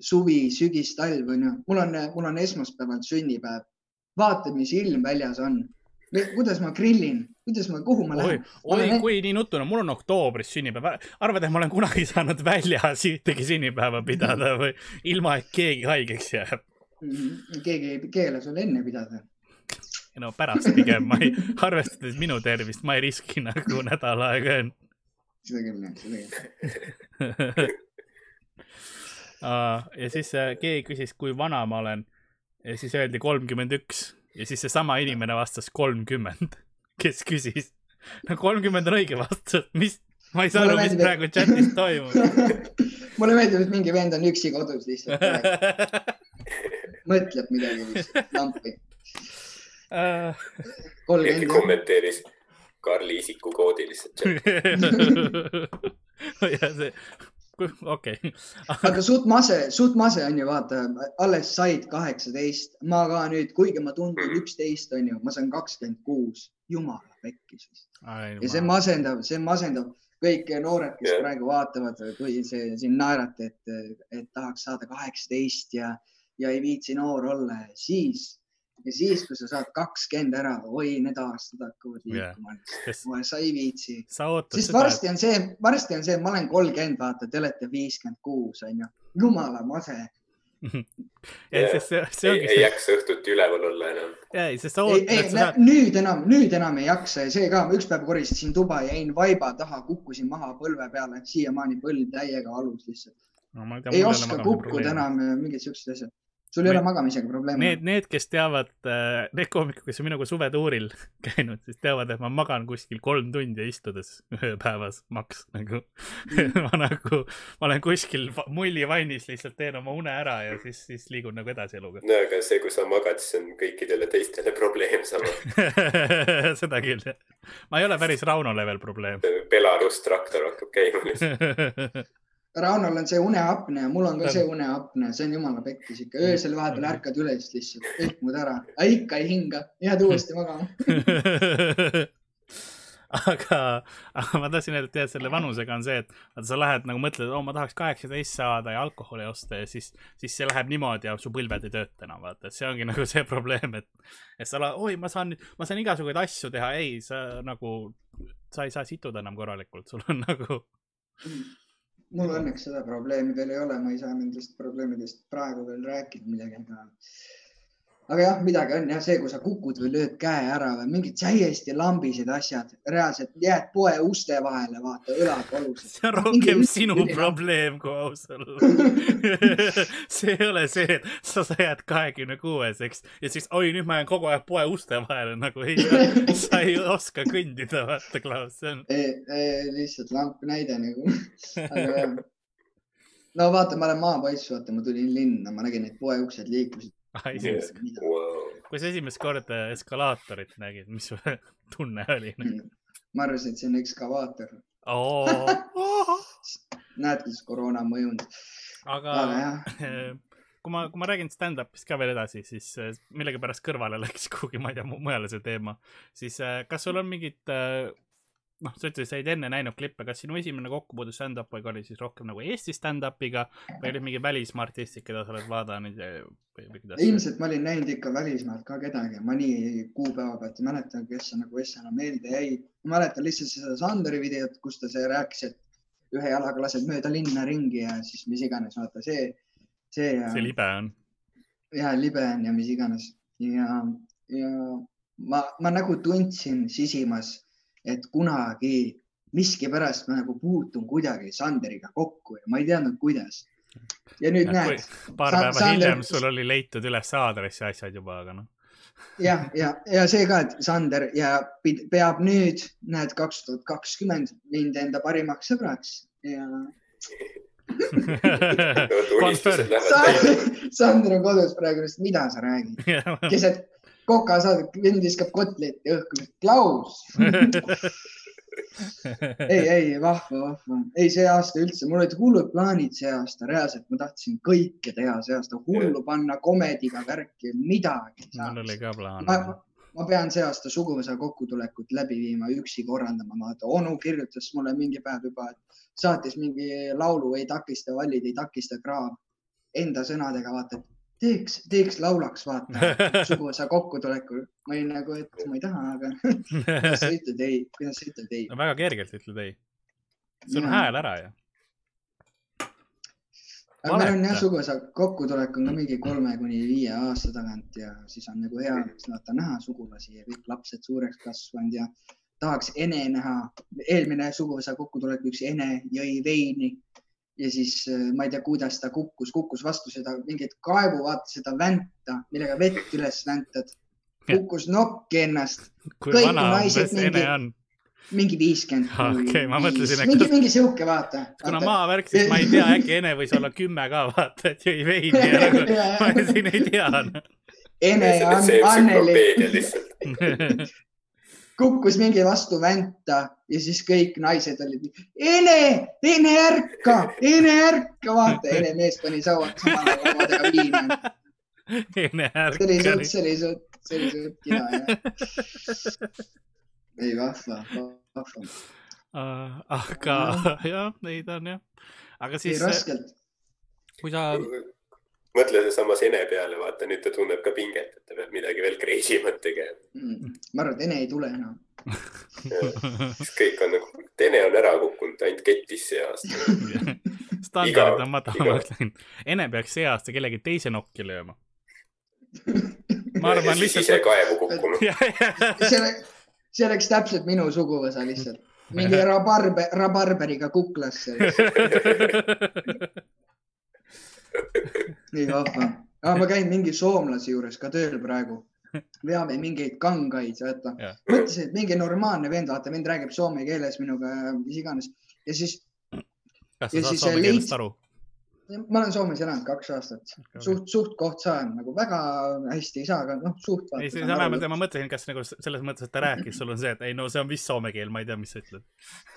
Suvi, sügis, talv on ju, mul on, mul on esmaspäeval sünnipäev. vaata, mis ilm väljas on. kuidas ma grillin, kuidas ma, kuhu ma lähen? oi, oi, kui nii nutune, mul on oktoobris sünnipäev. arvad, et ma olen kunagi saanud väljas ühtegi sünnipäeva pidada või ilma, et keegi haigeks jääb mm? -hmm. keegi ei keela sul enne pidada. no pärast pigem, ma ei, arvestades minu tervist, ma ei riski nagu nädal aega enne. seda küll jah, seda küll ja siis keegi küsis, kui vana ma olen. Ja siis öeldi kolmkümmend üks. Ja siis seesama inimene vastas kolmkümmend, kes küsis. no kolmkümmend on õige vastus, mis, ma ei saa aru, mis praegu chatis toimub. Mulle meeldib, et mingi vend on üksi kodus lihtsalt. Mõtleb midagi lihtsalt, lampi. Uh.... keegi kommenteeris Karli isikukoodi lihtsalt ja see okei okay. aga suht mase, suht mase on ju, vaata, alles said kaheksateist, ma ka nüüd, kuigi ma tundun mm. üksteist, on ju, ma saan kakskümmend kuus, jumala pekkis vist. ja see masendab, see masendab kõik noored, kes yeah. praegu vaatavad, kui see siin naerati, et, et tahaks saada kaheksateist ja, ja ei viitsi noor olla, siis ja siis, kui sa saad kakskümmend ära, oi, need aastad hakkavad liikuma yeah.. sa ei viitsi. sest varsti on see, varsti on see, ma olen kolmkümmend, vaata, te olete viiskümmend kuus, onju. jumala mase ja siis see, see ongi. ei jaksa õhtuti üleval olla enam. ei, sest sa ootad. ei, ei, saad... nüüd enam, nüüd enam ei jaksa ja see ka, üks päev koristasin tuba, jäin vaiba taha, kukkusin maha põlve peale, siiamaani põlv täiega alus lihtsalt no,. ei oska kukkuda enam, mingid siuksed asjad sul ei ole magamisega probleeme? Need, need, kes teavad, äh, need koomikud, kes on minuga suvetuuril käinud, siis teavad, et ma magan kuskil kolm tundi istudes päevas maks nagu mm. ma nagu, ma olen kuskil mullivannis, lihtsalt teen oma une ära ja siis, siis liigun nagu edasi eluga. no aga see, kui sa magad, siis on kõikidele teistele probleem sama seda küll, jah. ma ei ole päris Rauno level probleem. Belarus traktor hakkab käima lihtsalt Raunol on see uneapnea, mul on ka see uneapnea, see on jumala pekkis ikka, öösel vahepeal ärkad üles lihtsalt, ehmud ära, ikka ei hinga, jääd uuesti magama. Aga, aga ma tahtsin öelda, et tead, selle vanusega on see, et vaata, sa lähed nagu mõtled, et oh, ma tahaks kaheksateist saada ja alkoholi osta ja siis, siis see läheb niimoodi ja su põlved ei tööta enam, vaata, et see ongi nagu see probleem, et, et sa, oi, ma saan, ma saan igasuguseid asju teha, ei, sa nagu, sa ei saa situda enam korralikult, sul on nagu mm mul õnneks seda probleemi veel ei ole, ma ei saa nendest probleemidest praegu veel rääkida midagi, aga aga jah, midagi on jah see, kui sa kukud või lööd käe ära või mingid täiesti lambised asjad, reaalselt jääd poe uste vahele, vaata, õlad valusad. see on rohkem Mingi sinu üle. probleem kui aus olla see ei ole see, et sa, sa jääd kahekümne kuueseks ja siis oi, nüüd ma jään kogu aeg poe uste vahele nagu ei, sa ei oska kõndida, vaata, Klaus, see on. lihtsalt lamp näide nagu aga jah no vaata, ma olen maapoiss, vaata, ma tulin linna, ma nägin, et poe uksed liikusid esimest wow., kui sa esimest korda eskalaatorit nägid, mis tunne oli nagu? ma arvasin, et see on ekskavaator oh. näed, kuidas koroona on mõjunud. aga, aga kui ma, kui ma räägin stand-up'ist ka veel edasi, siis äh, millegipärast kõrvale läks kuhugi, ma ei tea, mujale see teema. siis äh, kas sul on mingid, noh, sa ütlesid, sa olid enne näinud klippe, kas sinu esimene kokkupuude stand-up'iga oli siis rohkem nagu Eesti stand-up'iga või olid mingi välismaa artistid, keda sa oled vaadanud või, või kuidas? ilmselt ma olin näinud ikka välismaalt ka kedagi, ma nii kuupäeva pealt ei mäleta, kes nagu Essena meelde jäi. ma mäletan lihtsalt seda Sanderi videot, kus ta see rääkis, et ühe jalaga lased mööda linna ringi ja siis mis iganes, vaata see, see. see libe on. ja libe on ja mis iganes ja, ja ma, ma nagu tundsin sisimas, et kunagi miskipärast ma nagu puutun kuidagi Sanderiga kokku ja ma ei teadnud, kuidas. ja nüüd ja, näed. paar päeva Sander... hiljem sul oli leitud üles aadress ja asjad juba, aga noh jah, ja, ja see ka, et Sander ja peab nüüd, näed, kaks tuhat kakskümmend mind enda parimaks sõbraks ja Sander on kodus praegu, mida sa räägid? keset kokasaadet, vend viskab kotletti õhku, Klaus! Ei, ei vahva, vahva, ei see aasta üldse, mul olid hullud plaanid see aasta, reaalselt ma tahtsin kõike teha see aasta, hullu panna komediga värki, midagi. mul oli ka plaan. ma, ma pean see aasta suguvõsa kokkutulekut läbi viima, üksi korraldama, vaata onu kirjutas mulle mingi päev juba, et saatis mingi laulu Ei takista vallid, ei takista kraav enda sõnadega, vaata, et teeks, teeks laulaks, vaata, suguvõsa kokkutulekul. ma olin nagu, et ma ei taha, aga kuidas sa ütled ei, kuidas sa ütled ei? no väga kergelt ütled ei. sul on hääl ära ju. aga meil on jah, suguvõsa kokkutulek on ka mingi kolme kuni viie aasta tagant ja siis on nagu hea vaata näha sugulasi ja kõik lapsed suureks kasvanud ja tahaks ene näha. eelmine suguvõsa kokkutulek, üks ene jõi veini ja siis äh, ma ei tea, kuidas ta kukkus, kukkus vastu seda mingit kaevu, vaata seda vänta, millega vett üles väntad. kukkus nokki ennast. kui vana umbes Ene on? mingi viiskümmend. okei ma mõtlesin, et. mingi, mingi sihuke, vaata. kuna maavärk, siis ma ei tea, äkki Ene võis olla kümme ka, vaata, et jõi veini ja nagu ma siin ei tea. Ene ja Anneli kukkus mingi vastu vänta ja siis kõik naised olid, Ene, Ene ärka, Ene ärka, vaata, Ene mees pani saua, samal ajal omadega viina. Ene ärka. see oli suht, see oli suht, see oli suht kina jah. ei vahva, vahva uh,. aga jah, neid on jah. aga siis. raskelt. kui sa mõtle samas Ene peale, vaata nüüd ta tunneb ka pinget, et ta peab midagi veel crazy mat tegema mm.. ma arvan, et Ene ei tule enam siis kõik on nagu, Ene on ära kukkunud, ainult kettis see aasta standardid on madalamaks läinud. Ene peaks see aasta kellegi teise nokki lööma. ma arvan lihtsalt. ise kaevu kukkunud see oleks täpselt minu suguvõsa lihtsalt. mingi rabarber, rabarberiga kuklasse nii vahva ah,. ma käin mingi soomlase juures ka tööl praegu. veame mingeid kangaid, vaata. mõtlesin, et mingi normaalne vend, vaata, vend räägib soome keeles minuga, mis iganes ja siis. kas sa saad soome keelest aru? Ma olen Soomes elanud kaks aastat okay., suht, suht koht saan nagu väga hästi ei saa, aga noh, suht. ei, see on vähemalt, ma mõtlesin, kas nagu selles mõttes, et ta rääkis, sul on see, et ei no see on vist soome keel, ma ei tea, mis sa ütled.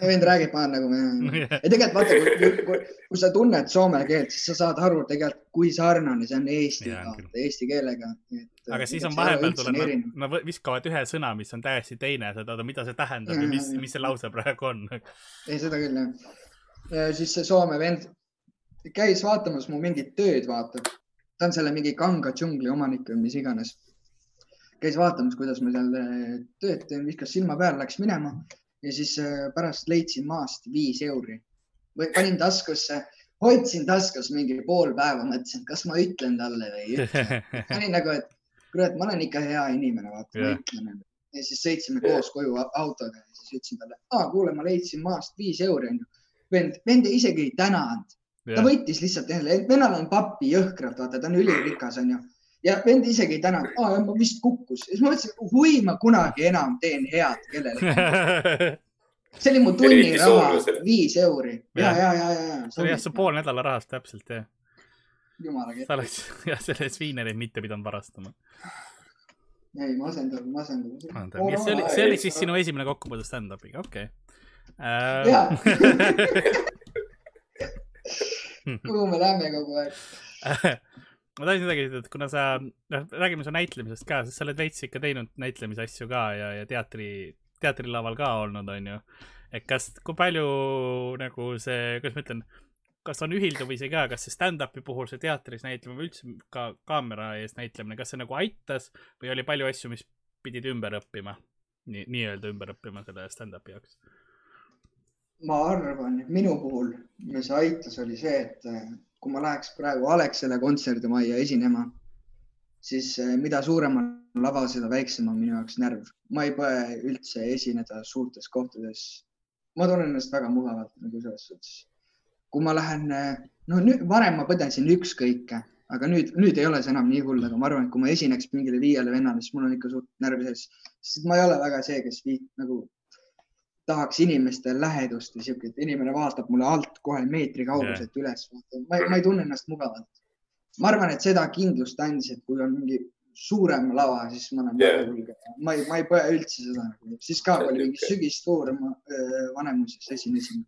vend räägib, ma olen nagu yeah., ja tegelikult vaata, kui, kui, kui sa tunned soome keelt, siis sa saad aru tegelikult, kui sarnane see on eestiga yeah,, eesti keelega. aga siis on vahepeal tuleb, nad viskavad ühe sõna, mis on täiesti teine, sa tead, mida see tähendab ja mis, mis see lause praegu on. ei, seda küll jah. ja siis see soome vend käis vaatamas mu mingit tööd, vaata. ta on selle mingi kanga džungli omanik või mis iganes. käis vaatamas, kuidas ma seal eh, tööd teen, viskas silma peale, läks minema ja siis eh, pärast leidsin maast viis euri või panin taskusse, hoidsin taskus mingi pool päeva, mõtlesin, kas ma ütlen talle või ei ütle. olin nagu, et kurat, ma olen ikka hea inimene, vaata yeah., ma ütlen. ja siis sõitsime koos koju autoga ja siis ütlesin talle, kuule, ma leidsin maast viis euri onju. vend, vend isegi ei tänanud ta võttis lihtsalt jälle, vennal on pappi jõhkralt, vaata, ta on ülirikas, onju. ja vend isegi ei tänanud, aa, ma vist kukkus. siis ma mõtlesin, hui ma kunagi enam teen head kellelegi. see oli mu tunniraha, viis euri. ja, ja, ja, ja, ja. see oli jah, su pool nädala rahast täpselt, jah. jumala kehv. sa oleks jah, selle sviinereid mitte pidanud varastama. ei, masendav, masendav. see oli, see oli siis sinu esimene kokkupuude stand-up'iga, okei okay. uh.... kuhu me läheme kogu aeg ma tahtsin seda küsida, et kuna sa, noh, räägime su näitlemisest ka, sest sa oled veits ikka teinud näitlemisasju ka ja, ja teatri, teatrilaval ka olnud, onju. et kas, kui palju nagu see, kuidas ma ütlen, kas on ühilduvisi ka, kas see stand-up'i puhul see teatris näitlemine või üldse ka kaamera ees näitlemine, kas see nagu aitas või oli palju asju, mis pidid ümber õppima, nii, nii-öelda ümber õppima selle stand-up'i jaoks? Ma arvan, minu puhul, mis aitas, oli see, et äh, kui ma läheks praegu Alexele kontserdimajja esinema, siis äh, mida suurem on lava, seda väiksem on minu jaoks närv. ma ei põe üldse esineda suurtes kohtades. ma tunnen ennast väga mugavalt nagu selles suhtes. kui ma lähen, äh, no nüüd, varem ma põdesin ükskõike, aga nüüd, nüüd ei ole see enam nii hull, aga ma arvan, et kui ma esineks mingile viiele vennale, siis mul on ikka suht närvi sees, sest ma ei ole väga see, kes viit, nagu tahaks inimeste lähedust ja sihuke, et inimene vaatab mulle alt kohe meetri kauguselt yeah. üles. ma, ma ei tunne ennast mugavalt. ma arvan, et seda kindlust andis, et kui on mingi suurem lava, siis ma olen yeah. julge. ma ei, ma ei põe üldse seda siis ka oli mingi sügistuur, ma Vanemuises esinesin.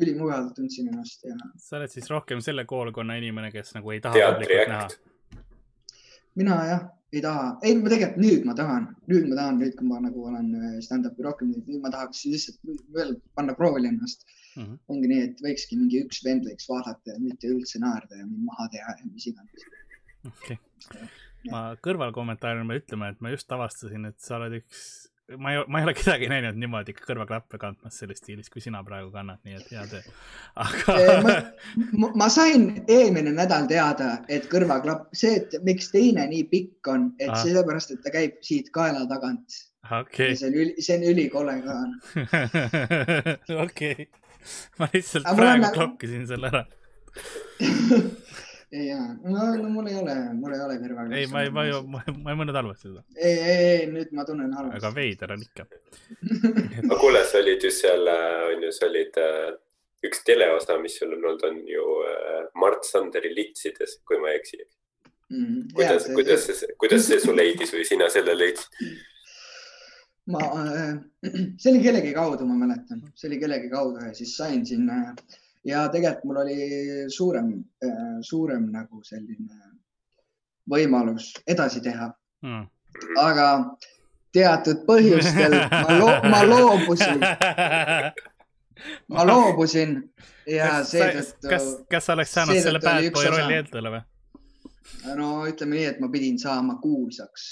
ülimugavalt tundsin ennast ja. sa oled siis rohkem selle koolkonna inimene, kes nagu ei taha publikut näha? mina jah ei taha, ei, ma tegelikult nüüd ma tahan, nüüd ma tahan, nüüd kui ma nagu olen äh, stand-up'i rohkem teinud, nüüd ma tahaks lihtsalt veel panna proovile ennast mm. -hmm. ongi nii, et võikski mingi üks vend võiks vaadata ja mitte üldse naerda ja mind maha teha ja mis iganes. okei okay., ma kõrvalkommentaarina pean ütlema, et ma just avastasin, et sa oled üks ma ei, ma ei ole kedagi näinud niimoodi kõrvaklappe kandmas selles stiilis, kui sina praegu kannad, nii et hea töö. aga ma, ma, sain eelmine nädal teada, et kõrvaklapp, see, et miks teine nii pikk on, et ah. sellepärast, et ta käib siit kaela tagant okay.. see on üli, see on ülikole ka. okei, ma lihtsalt aga praegu klokkisin selle ära ja, no, no mul ei ole, mul ei ole kõrvaga. ei, ma ei, ma ei, ma, ei mõelnud halvasti seda. ei, ei, ei, nüüd ma tunnen halvasti. aga veider on ikka aga kuule, sa olid ju seal, on ju, sa olid äh, üks teleosa, mis sul on olnud, on ju äh, Mart Sanderi Litsides, kui ma ei eksi mm,. kuidas, kuidas see, kuidas see su leidis või sina selle leidsid? ma äh,, see oli kellegi kaudu, ma mäletan, see oli kellegi kaudu ja siis sain sinna äh, ja tegelikult mul oli suurem, äh, suurem nagu selline võimalus edasi teha mm.. aga teatud põhjustel ma, lo ma loobusin ma loobusin ja seetõttu. kas, kas sa oleks saanud selle bad boy rolli endale või? no ütleme nii, et ma pidin saama kuulsaks,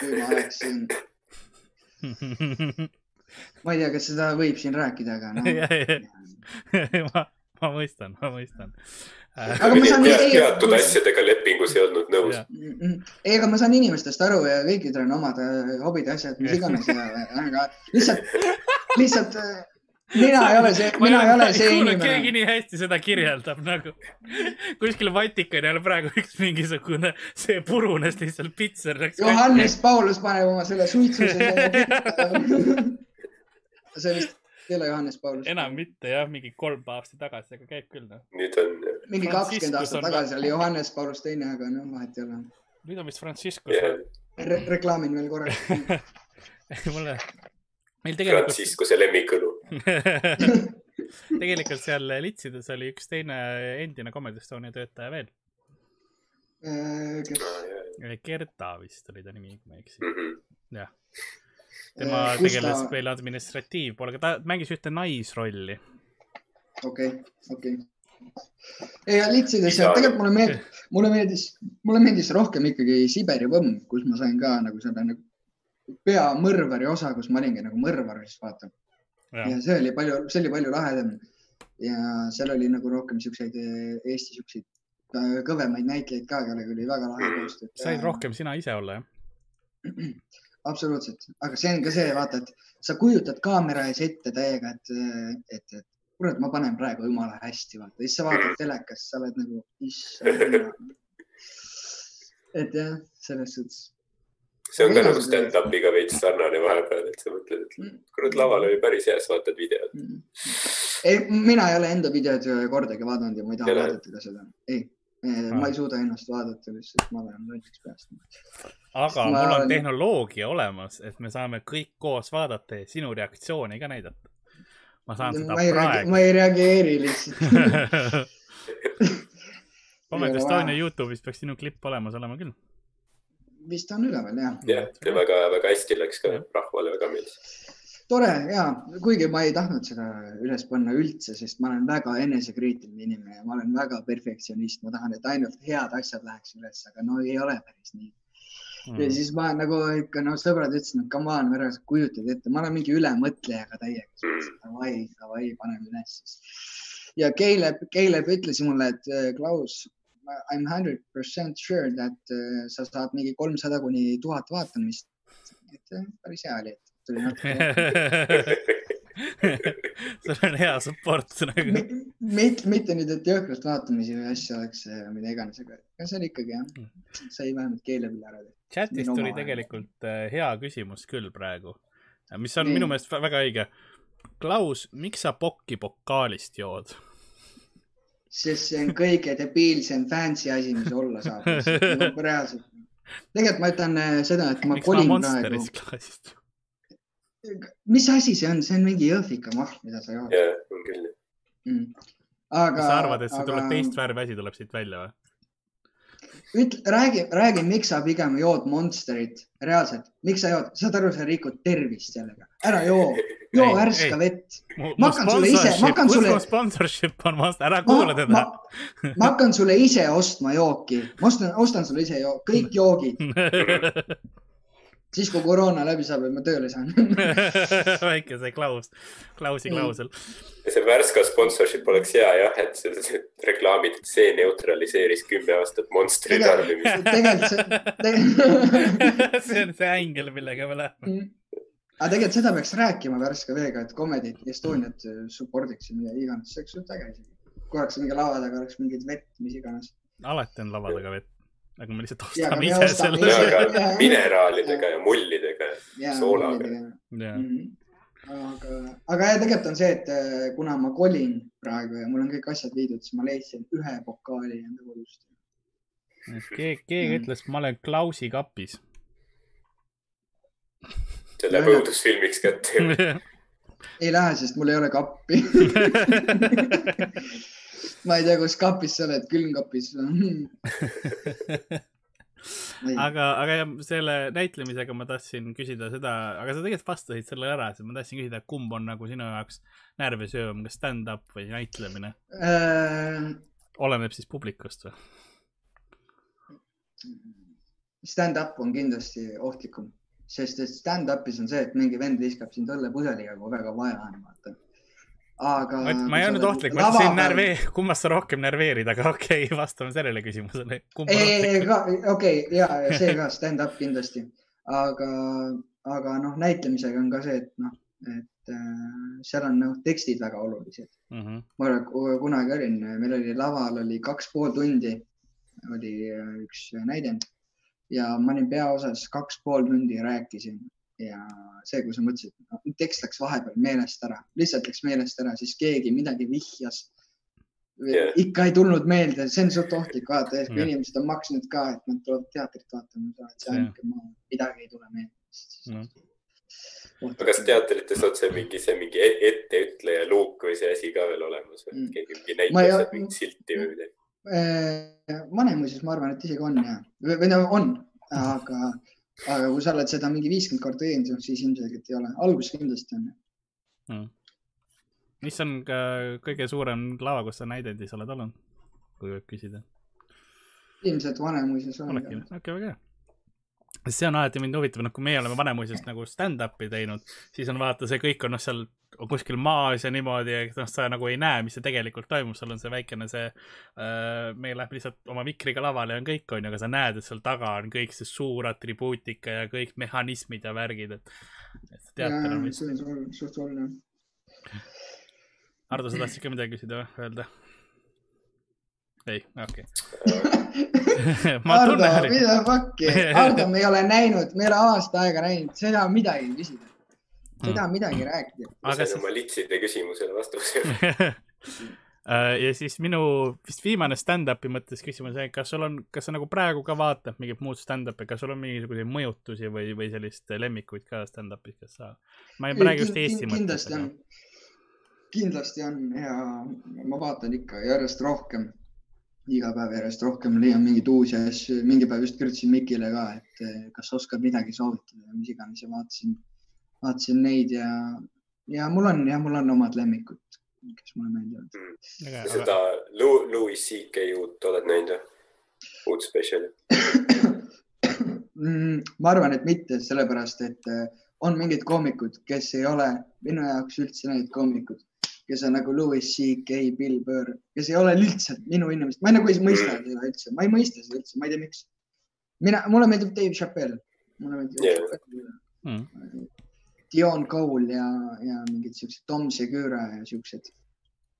kui ma oleksin ma ei tea, kas seda võib siin rääkida, aga noh ma, ma mõistan, ma mõistan aga ma saan. teatud asjadega lepingus ei olnud nõus. ei, aga ma saan inimestest aru ja kõikidel on omad äh, hobid ja asjad, mis iganes ja, aga lihtsalt, lihtsalt äh, mina ei ole see, mina ei ole see inimene. keegi nii hästi seda kirjeldab nagu kuskil Vatikani all praegu üks mingisugune, see purunes lihtsalt pitser. Johannes Paulus paneb oma selle suitsuse see vist ei ole Johannes Paulus. enam mitte jah, mingi kolm aastat tagasi, aga käib küll noh. nüüd on. mingi kakskümmend aastat tagasi oli Johannes Paulus teine, aga noh, vahet ei ole. nüüd on vist Franciscus yeah. Re. reklaamin veel korraks mulle, meil tegelikult. Franciscuse lemmikõlu tegelikult seal Litsides oli üks teine endine Comedy Estonia töötaja veel äh,. kes? Gerda vist oli ta nimi, kui ma ei eksi mm -hmm.. jah tema äh, tegeles ta... veel administratiivpoolega, ta mängis ühte naisrolli. okei okay,, okei okay. ja litsides ja tegelikult mulle meeldis, mulle meeldis, mulle meeldis rohkem ikkagi Siberi võmm, kus ma sain ka nagu selle nagu peamõrvari osa, kus ma olingi nagu mõrvar siis vaata. ja see oli palju, see oli palju lahedam. ja seal oli nagu rohkem siukseid Eesti siukseid äh, kõvemaid näitlejaid ka, kellega oli väga lahe koostöö. said rohkem sina ise olla, jah? absoluutselt, aga see on ka see, vaata, et sa kujutad kaamera ees ette täiega, et, et, et kurat, ma panen praegu jumala hästi, vaata, siis sa vaatad telekast, sa oled nagu, issand. et jah, selles suhtes. see on ka nagu stand-up'iga veits sarnane vahepeal, et sa mõtled, et mm. kurat, laval oli päris hea, siis vaatad videot. Mm. ei, mina ei ole enda videot kordagi vaadanud ja ma ei taha vaadata ka seda, ei. Ma ei suuda ennast vaadata lihtsalt, ma olen lolliks peast. aga ma... mul on tehnoloogia olemas, et me saame kõik koos vaadata ja sinu reaktsiooni ka näidata. ma saan seda ma praegu. ma ei reageeri lihtsalt Comedy Estonia Youtube'is peaks sinu klipp olemas olema küll. vist on üleval jah. jah, ja väga, väga hästi läks ka, rahvale väga meeldis. Tore ja, kuigi ma ei tahtnud seda üles panna üldse, sest ma olen väga enesekriitiline inimene ja ma olen väga perfektsionist, ma tahan, et ainult head asjad läheks üles, aga no ei ole päris nii mm.. ja siis ma nagu ikka noh, sõbrad ütlesid, et come on, ära kujutad ette, ma olen mingi ülemõtlejaga täiega. Davai, davai, paneme üles siis. ja Caleb, Caleb ütles mulle, et äh, Klaus, I m hundred percent sure that uh, sa saad mingi kolmsada kuni tuhat vaatamist. et äh, päris hea oli, et sul on hea support nagu. mitte, mitte nüüd, et jõhkralt vaatamisi või asju oleks, mida iganes, aga see oli ikkagi jah, mm. sai vähemalt keele peale ära tehtud. chatis tuli tegelikult hea küsimus küll praegu, mis on Nii. minu meelest väga õige. Klaus, miks sa pokki pokaalist jood? sest see on kõige debiilsem fancy asi, mis olla saab. reaalselt. tegelikult ma ütlen äh, seda, et ma miks kolin ma praegu. klaasist? Mis asi see on, see on mingi jõhvika mahl, mida sa jood. jah, on küll mm.. aga. kas sa arvad, et see aga... tuleb teist värvi asi tuleb siit välja või? ütle, räägi, räägi, miks sa pigem jood Monsterit, reaalselt, miks sa jood, saad aru, sa rikud tervist sellega, ära joo, joo värska vett. ma hakkan sulle ise, ma hakkan sulle. sponsorship on Monster, ära kuula teda. ma hakkan sulle ise ostma jooki, ma ostan, ostan sulle ise joo, kõik joogid siis, kui koroona läbi saab ja ma tööle saan väike see klaus, klausi klausel. see Värska sponsorship oleks hea jah, et see reklaamid, et see neutraliseeris kümme aastat Monsteri tarbimist. see see on see ängel, millega me läheme mm. aga tegelikult seda peaks rääkima Värska veega, et Comedy Estoniat support'iks ja mida iganes, see oleks suht äge isegi. kui oleks mingi lava taga oleks mingit vett, mis iganes. alati on lava taga vett aga me lihtsalt ostame ise selle. mineraalidega ja mullidega ja soolaga. Mhm. aga, aga jah, tegelikult on see, et äh, kuna ma kolin praegu ja mul on kõik asjad viidud, siis ma leidsin ühe pokaali enda kodust. keegi, keegi ütles, ma olen Klausi kapis. see läheb õudusfilmiks kätte ei lähe, sest mul ei ole kappi ma ei tea, kus kapis sa oled, külmkapis aga, aga jah, selle näitlemisega ma tahtsin küsida seda, aga sa tegelikult vastasid sellele ära, sest ma tahtsin küsida, kumb on nagu sinu jaoks närvisöövam, kas stand-up või näitlemine äh...? oleneb siis publikust või? Stand-up on kindlasti ohtlikum, sest et stand-up'is on see, et mingi vend viskab sind õllepudeliga, kui väga vaja on, vaata aga. ma ei olnud ohtlik, ma ütlesin närvee-, kummast sa rohkem närveerid, aga okei okay,, vastame sellele küsimusele. ei, okei, ja, ja see ka stand-up kindlasti, aga, aga noh, näitlemisega on ka see, et noh, et äh, seal on noh, tekstid väga olulised mm. -hmm. ma kunagi olin, meil oli laval oli kaks pool tundi oli äh, üks näidend ja ma olin peaosas kaks pool tundi rääkisin ja see, kui sa mõtlesid no,, tekst läks vahepeal meelest ära, lihtsalt läks meelest ära, siis keegi midagi vihjas yeah.. ikka ei tulnud meelde, see on suht ohtlik vaata, kui yeah. inimesed on maksnud ka, et nad tulevad teatrit vaatama, et see ainuke yeah., midagi ei tule meelde no.. aga kas teatrites on see mingi, see mingi e-, etteütleja luuk või see asi ka veel olemas või mm. keegi mingi näitab mingit silti või midagi? Vanemuises ma arvan, et isegi on ja, või no on, aga aga kui sa oled seda mingi viiskümmend korda teinud, siis ilmselgelt ei ole, alguses kindlasti on. Hmm.. mis on ka kõige suurem lava, kus sa näidendis oled olnud, kui võib küsida? ilmselt Vanemuises on. okei, väga hea. See on alati mind huvitav, noh, kui meie oleme Vanemuisest nagu stand-up'i teinud, siis on vaata, see kõik on noh, seal kuskil maas ja niimoodi, et noh, sa nagu ei näe, mis see tegelikult toimub, sul on see väikene see äh,, meie läheb lihtsalt oma mikriga lavale ja on kõik, onju, aga sa näed, et seal taga on kõik see suur atribuutika ja kõik mehhanismid ja värgid, et, et teater on vist. see on suht oluline. Hardo, sa tahtsid ka midagi küsida või öelda? ei, okei okay. Hardo, mida fuck'i, Hardo, me ei ole näinud, me ei ole aasta aega näinud, sa ei taha midagi küsida ei taha midagi rääkida. ma sain oma litside küsimusele vastuse äh, ja siis minu vist viimane stand-up'i mõttes küsimus, kas sul on, kas sa nagu praegu ka vaatad mingit muud stand-up'i, kas sul on mingisuguseid mõjutusi või, või sellist lemmikuid ka stand-up'is, kes sa, ma ei räägi just Eesti mõttes. kindlasti on, kindlasti on ja ma vaatan ikka järjest rohkem. iga päev järjest rohkem leian mingeid uusi asju, mingi päev just kirjutasin Mikile ka, et eh, kas oskad midagi soovitada ja mis iganes ja vaatasin, vaatasin neid ja, ja mul on ja mul on omad lemmikud, kes mulle meeldivad mm.. seda Louis CK uut oled näinud või? uut spetsiali mm,? ma arvan, et mitte, sellepärast et eh, on mingid koomikud, kes ei ole minu jaoks üldse need koomikud kes on nagu Louis CK, Bill Burr, kes ei ole lihtsalt minu inimesed, ma nagu ei mõista mm. seda üldse, ma ei mõista seda üldse, ma ei tea, miks. mina, mulle meeldib Dave Chappelle, mulle meeldib yeah. Mm.. Dion Cole ja, ja mingid siuksed Tom Segura ja siuksed.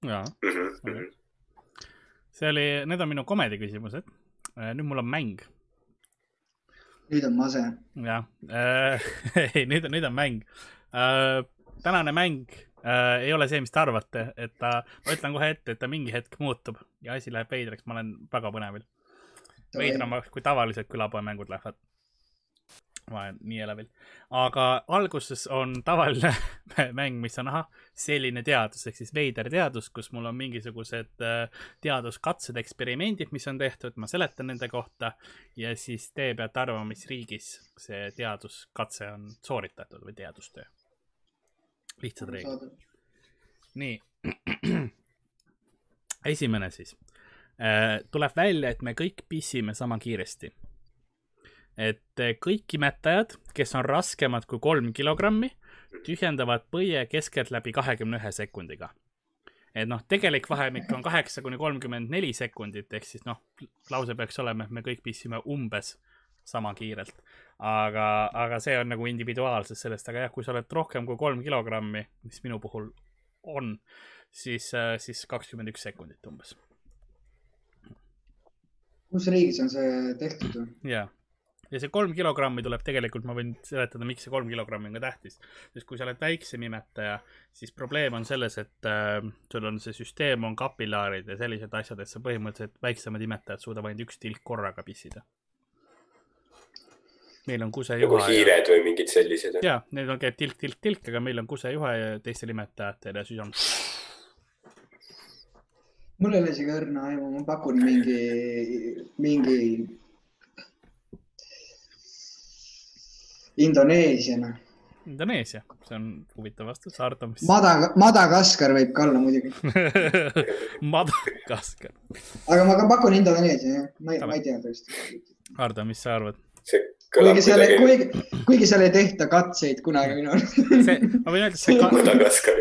jaa mm, -hmm. see oli, need on minu komedi küsimused. Äh, nüüd mul on mäng. nüüd on mase. jah äh,, ei, nüüd on, nüüd on mäng äh,. tänane mäng äh, ei ole see, mis te arvate, et ta, ma ütlen kohe ette, et ta mingi hetk muutub ja asi läheb veidraks, ma olen väga põnevil. veidramaks, kui tavalised külapoemängud lähevad. Ma olen nii elevil. aga alguses on tavaline mäng, mis on, ahah, selline teadus ehk siis veider teadus, kus mul on mingisugused äh, teaduskatsed, eksperimendid, mis on tehtud, ma seletan nende kohta ja siis te peate arvama, mis riigis see teaduskatse on sooritatud või teadustöö lihtsad reeglid. nii. esimene siis. Äh, tuleb välja, et me kõik pissime sama kiiresti. Et äh, kõik imetajad, kes on raskemad kui kolm kilogrammi, tühjendavad põie keskeltläbi kahekümne ühe sekundiga. et noh, tegelik vahemik on kaheksa kuni kolmkümmend neli sekundit, ehk siis noh, lause peaks olema, et me kõik pissime umbes sama kiirelt. aga, aga see on nagu individuaalselt sellest, aga jah, kui sa oled rohkem kui kolm kilogrammi, mis minu puhul on, siis, äh, siis kakskümmend üks sekundit umbes. kus riigis on see tehtud? jaa ja see kolm kilogrammi tuleb tegelikult, ma võin seletada, miks see kolm kilogrammi on ka tähtis. sest kui sa oled väiksem imetaja, siis probleem on selles, et äh, sul on see süsteem on kapillaarid ja sellised asjad, et sa põhimõtteliselt väiksemad imetajad suudavad ainult üks tilk korraga pissida meil on kusejuha. nagu hiired või mingid sellised. ja, need on, käib tilk, tilk, tilk, aga meil on kusejuha ja teistel imetajatel ja siis on. mul ei ole isegi õrna aimu, ma pakun mingi, mingi Indoneesiana. Indoneesia, see on huvitav vastus, Ardo, mis. Mada-, Madagaskar võib ka olla muidugi Madagaskar. aga ma ka pakun Indoneesia, jah, ma ei, ma ei tea tõesti. Ardo, mis sa arvad? see kuigi seal, kuigi, kuigi seal ei tehta katseid kunagi minu arust. see, ma võin öelda, see ka...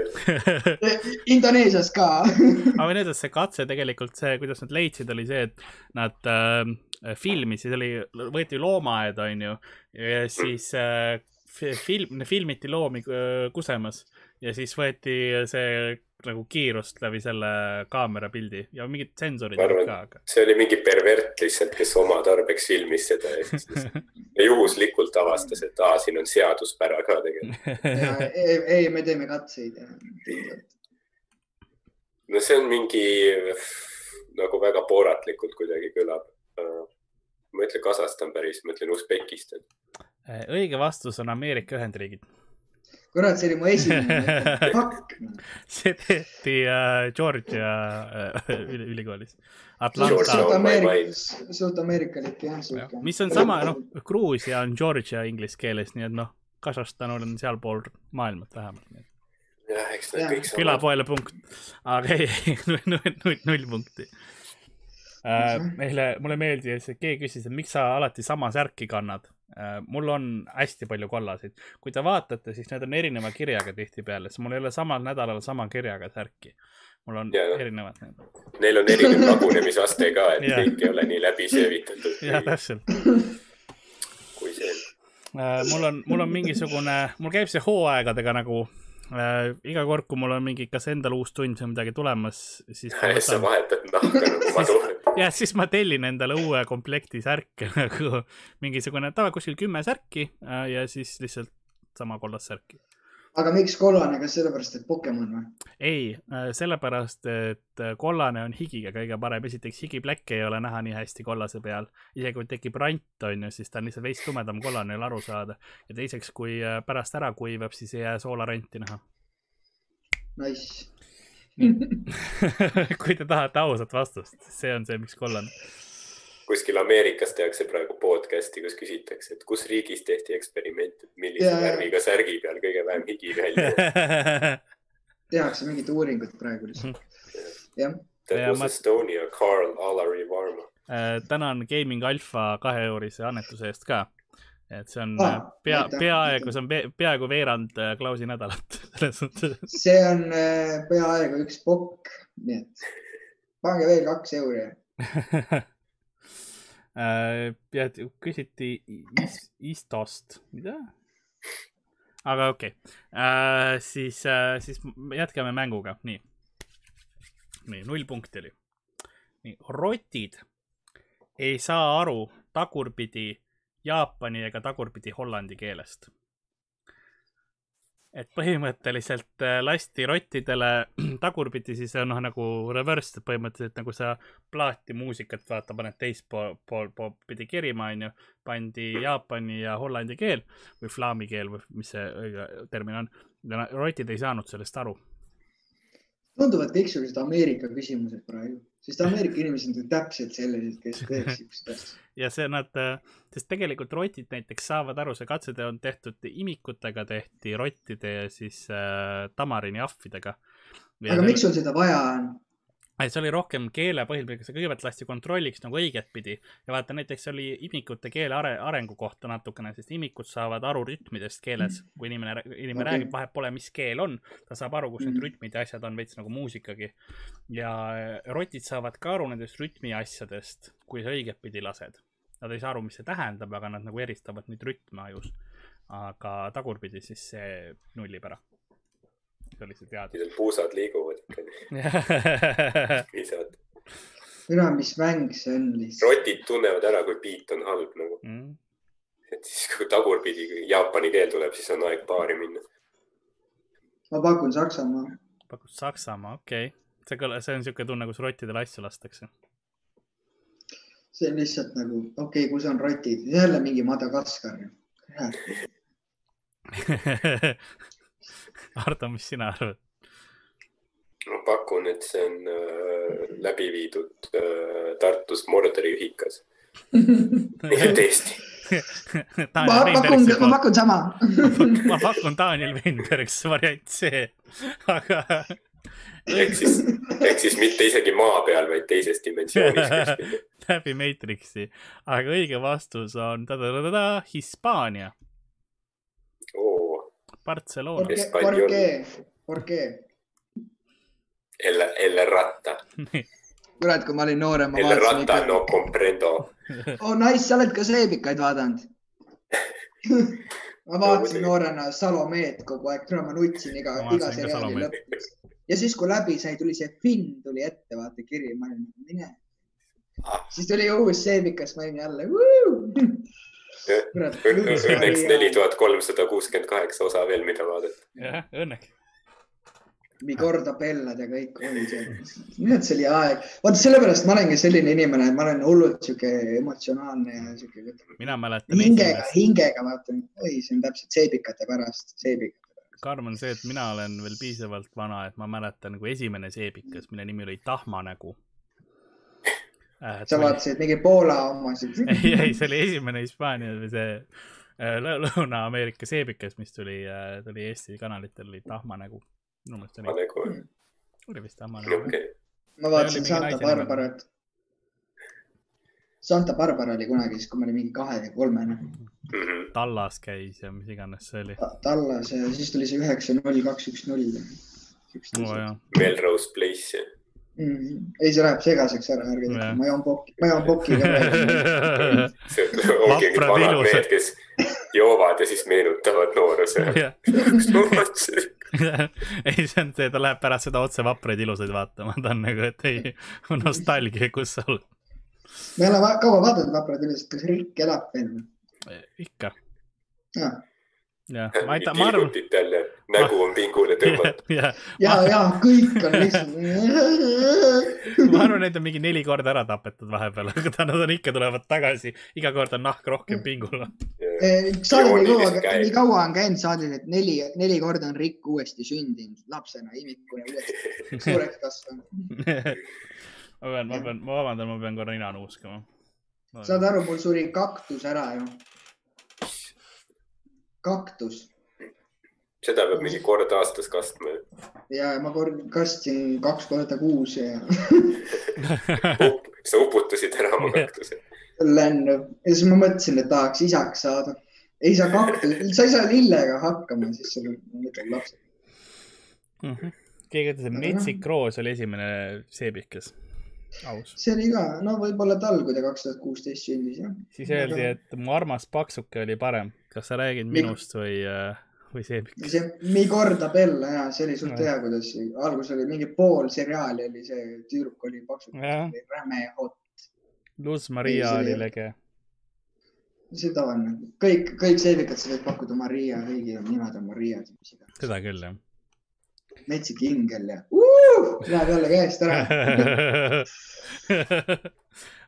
Indoneesias ka ma võin öelda, et see katse tegelikult see, kuidas nad leidsid, oli see, et nad äh, filmisid, oli, võeti loomaaed, onju, ja siis äh, film, filmiti loomi äh, kusemas ja siis võeti see nagu kiirust läbi selle kaamera pildi ja mingid sensorid olid ka aga.... see oli mingi pervert lihtsalt, kes oma tarbeks filmis seda ja siis ja juhuslikult avastas, et aa, siin on seaduspära ka tegelikult. ei, ei, me teeme katseid ja. no see on mingi nagu väga pooratlikult kuidagi kõlab. Ma ei ütle Kasahstan päris, ma ütlen Usbekistan. õige vastus on Ameerika Ühendriigid kurat, see oli mu esimene pakk. see tehti uh, Georgia uh, ülikoolis. suht Ameerika, suht ameerikalik jah ja.. mis on sama, noh, Gruusia on Georgia inglise keeles, nii et noh, Kasahstan on sealpool maailmat vähemalt. jah, eks nad kõik. külapoele punkt, aga ei, null, null, null punkti. Meile, mulle meeldis, keegi küsis, et miks sa alati sama särki kannad Äh, mul on hästi palju kollaseid, kui te vaatate, siis need on erineva kirjaga tihtipeale, sest mul ei ole samal nädalal sama kirjaga särki. mul on ja, erinevad need. Neil on erinev lagunemisaste ka, et kõik ei ole nii läbi seevitatud. jah, täpselt. kui see. Äh, mul on, mul on mingisugune, mul käib see hooaegadega nagu äh, iga kord, kui mul on mingi, kas endal uus tund või midagi tulemas, siis. sa vahetad nahka nagu madu ja siis ma tellin endale uue komplekti särke nagu mingisugune tava kuskil kümme särki äh, ja siis lihtsalt sama kollast särki. Aga miks kollane, kas sellepärast, et Pokemon või? ei, äh, sellepärast, et äh, kollane on higiga kõige parem. esiteks higipläkke ei ole näha nii hästi kollase peal. isegi kui tekib rant, on ju, siis ta on lihtsalt veits tumedam kollane, ei ole aru saada. ja teiseks, kui pärast ära kuivab, siis ei jää soolaranti näha. Nice kui te tahate ausat vastust, see on see, miks kollane. Kuskil Ameerikas tehakse praegu podcast'i, kus küsitakse, et kus riigis tehti eksperiment, et millise yeah. värviga särgi peal kõige vähem higi välja tehakse mingit uuringut praegu lihtsalt, jah. That was ma... Estonia, Carl Alari Varma äh,. tänan Gaming Alfa kaheeurise annetuse eest ka et see on ah, pea, peaaegu, see on peaaegu veerand äh, Klausi nädalat selles suhtes. see on äh, peaaegu üks pokk, nii et pange veel kaks euri ja küsiti is, Istost, mida? aga okei okay. uh,, siis uh,, siis jätkame mänguga, nii. nii, null punkti oli. nii, rotid ei saa aru tagurpidi jaapani ega tagurpidi hollandi keelest. Et põhimõtteliselt äh, lasti rottidele tagurpidi, siis on noh nagu reverse, põhimõtteliselt nagu sa plaati muusikat vaata, paned teist pool, pool, pool pidi kerima, onju. pandi jaapani ja hollandi keel või flaami keel või mis see õige termin on. rotid ei saanud sellest aru tunduvad kõik sellised Ameerika küsimused praegu, sest Ameerika inimesed on täpselt sellised, kes teeks siukest asja. ja see nad, sest tegelikult rotid näiteks saavad aru, see katsetee on tehtud imikutega, tehti rottide ja siis äh, tamarini ahvidega. aga miks sul seda vaja on? See oli rohkem keelepõhil, see kõigepealt lasti kontrolliks nagu õigetpidi ja vaata näiteks oli imikute keele are, arengu kohta natukene, sest imikud saavad aru rütmidest keeles, kui inimene, inimene okay. räägib, vahet pole, mis keel on, ta saab aru, kus mm. need rütmid ja asjad on, veits nagu muusikagi. ja rotid saavad ka aru nendest rütmi asjadest, kui sa õigetpidi lased. Nad ei saa aru, mis see tähendab, aga nad nagu eristavad neid rütme ajus. aga tagurpidi siis see nullib ära see oli see teadus. puusad liiguvad ikkagi visad. mina, mis mäng see on lihtsalt. rotid tunnevad ära, kui beat on halb nagu mm.. et siis, kui tagurpidi jaapani keel tuleb, siis on aeg baari minna. ma pakun Saksamaa. pakud Saksamaa, okei okay.. see kõla-, see on niisugune tunne, kus rottidele asju lastakse. see on lihtsalt nagu, okei okay,, kus on rotid, jälle mingi Madagaskar Ardo, mis sina arvad? ma pakun, et see on äh, läbi viidud äh, Tartus Mordori ühikas. Tõesti ma pakun, ma pakun sama. Ma pakun Daniel Weinbergs variant C, aga ehk siis, ehk siis mitte isegi maa peal, vaid teises dimensioonis läbi Matrixi, aga õige vastus on ta-ta-ta-ta Hispaania Barcelona. ¿Por qué? ¿Por qué? El, el ratta kurat, kui ma olin noorem, ma el vaatasin ratta ikka. no comprendo. oh nice, sa oled ka seebikaid vaadanud ma vaatasin no, noorena Salomeed kogu aeg, kuna ma nutsin iga, iga seriaali lõpus. ja siis, kui läbi sai, tuli see Finn tuli ette, vaata kiri, ma olin, mine ah.. siis tuli uus seebikas, ma olin jälle Õnneks neli tuhat kolmsada kuuskümmend kaheksa osa veel, mida vaadata. jah, õnneks. Mikorda Bellad ja kõik oli see. nüüd see oli aeg. vaata, sellepärast ma olengi selline inimene, et ma olen hullult sihuke emotsionaalne ja sihuke. mina mäletan. hingega, hingega vaatan, oi, see on täpselt seebikate pärast, seebikate pärast. karm on see, et mina olen veel piisavalt vana, et ma mäletan nagu esimene seebikas, mille nimi oli Tahmanägu. Sa vaatasid mingi Poola omasid ei, ei, see oli esimene Hispaania või see äh, Lõuna-Ameerika seebikas, mis tuli äh,, tuli Eesti kanalitel, oli Tahmanägu. minu meelest oli. Hmm. oli vist Tahmanägu okay.. ma vaatasin Santa Barbarat. Santa Barbara oli kunagi siis, kui ma olin mingi kahe või kolmene mm. -hmm. Tallas käis ja mis iganes see oli Ta. Tallas ja siis tuli see üheksa, null, kaks, üks, null. Melrose Place mm,. ei, see läheb segaseks ära, ärge tehke, ma joon pokki, ma joon pokki ka ongi vanad mehed, kes joovad ja siis meenutavad nooruse ei, see on see, ta läheb pärast seda otse vapraid ilusaid vaatama, ta on nagu, et ei, nostalgia, kus sa oled. me oleme kaua vaadanud vapraid ilusaid, kas Rikk elab veel? ikka. jah jah, ma ei tea, ma arvan. Nägu on pingule tõmmatud. ja, ja, ja kõik on lihtsalt ma arvan, et on mingi neli korda ära tapetud vahepeal, aga ta, nad on ikka tulevad tagasi, iga kord on nahk rohkem pingul. saade nii kaua, on käinud saadel, et neli, neli korda on Rick uuesti sündinud lapsena, imikuna uuesti suureks kasvanud ma pean, ma pean, ma vabandan, ma pean korra nina nuuskama. saad aru, mul suri kaktus ära ju kaktus. Seda peab mingi kord aastas kastma. ja ma kord kastsin kaks korda kuus ja sa uputasid ära oma kaktuse. lennub ja siis ma mõtlesin, et tahaks isaks saada. ei saa kaktus, sa ei saa lillega hakkama, siis sul mõtled lapsed mm. -hmm. keegi ütles, et Metsik Roos oli esimene seebikas aus. see oli ka, no võib-olla tal, kui ta kaks tuhat kuusteist sündis, jah. siis öeldi, et mu armas paksuke oli parem kas sa räägid minust või, äh, või Seebikast? see Mi Corda Bella ja see oli suht hea, kuidas alguses oli mingi pool seriaali oli see tüdruk oli paksukas, räme hot. Luz Maria oli lege. see tavaline, kõik, kõik seebikad sa võid pakkuda Maria, kõigi nimed on Maria. seda küll, jah. Metsik ingel ja uh, läheb jälle käest ära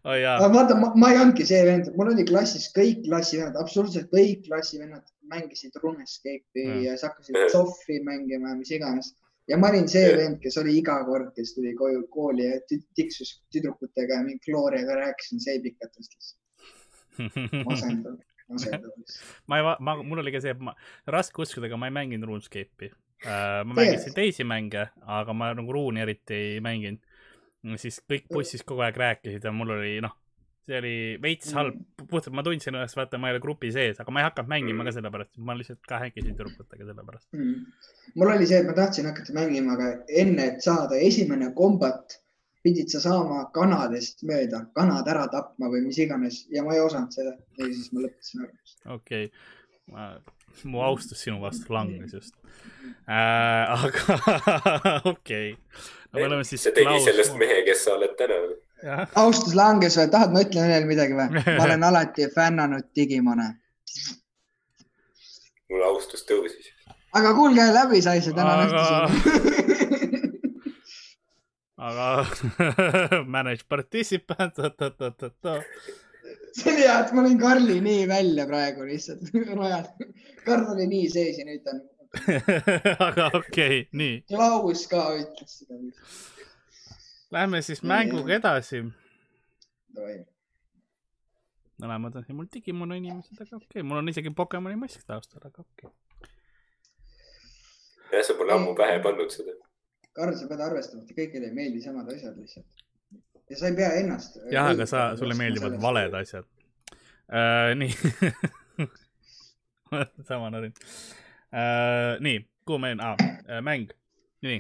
oh,. aga vaata, ma ei olnudki see vend, mul oli klassis kõik klassivennad, absoluutselt kõik klassivennad mängisid RuneScape'i ja, ja siis hakkasid Zoffi mängima ja mis iganes. ja ma olin see vend, kes oli iga kord, kes tuli koju kooli ja tiksus tüdrukutega ja mingi Gloriaga rääkisin seibikatest lihtsalt. masendav ma ei, ma, mul oli ka see, raske uskuda, aga ma ei mänginud RuneScape'i. Ma mängisin teisi mänge, aga ma nagu ruuni eriti ei mänginud siis kõik bussis kogu aeg rääkisid ja mul oli noh, see oli veits mm. halb, puhtalt ma tundsin ennast, vaata, ma ei ole grupi sees, aga ma ei hakanud mängima mm. ka sellepärast, ma lihtsalt ka hängisin tüdrukutega sellepärast mm.. mul oli see, et ma tahtsin hakata mängima, aga enne, et saada esimene kombat, pidid sa saama kanadest mööda, kanad ära tapma või mis iganes ja ma ei osanud seda ja siis ma lõpetasin ära. okei okay., mu austus sinu vastu langes just äh,. aga okei okay me oleme siis. see tegi Klaus... sellest mehe, kes sa oled täna. austus langes või, tahad, ma ütlen veel midagi või? ma olen alati fännanud Digimone. mul austus tõusis. aga kuulge, läbi sai see täna õhtul aga manage participant. See oli hea, et ma lõin Karli nii välja praegu lihtsalt rajalt. Karl oli nii sees ja nüüd ta on aga okei okay,, nii. Klaus ka ütles seda. Lähme siis mänguga edasi. mõlemad on siin mul Digimoni inimesed, aga okei okay., mul on isegi Pokemoni mask taustal, aga okei okay.. jah, sa pole ammu pähe pannud seda. Karl, sa pead arvestama, et kõigile ei meeldi samad asjad lihtsalt. Ja sa ei pea ennast. jah, aga sa, sulle meeldivad valed asjad uh,. nii sama narin äh,. nii, kuhu me ah,, mäng, nii.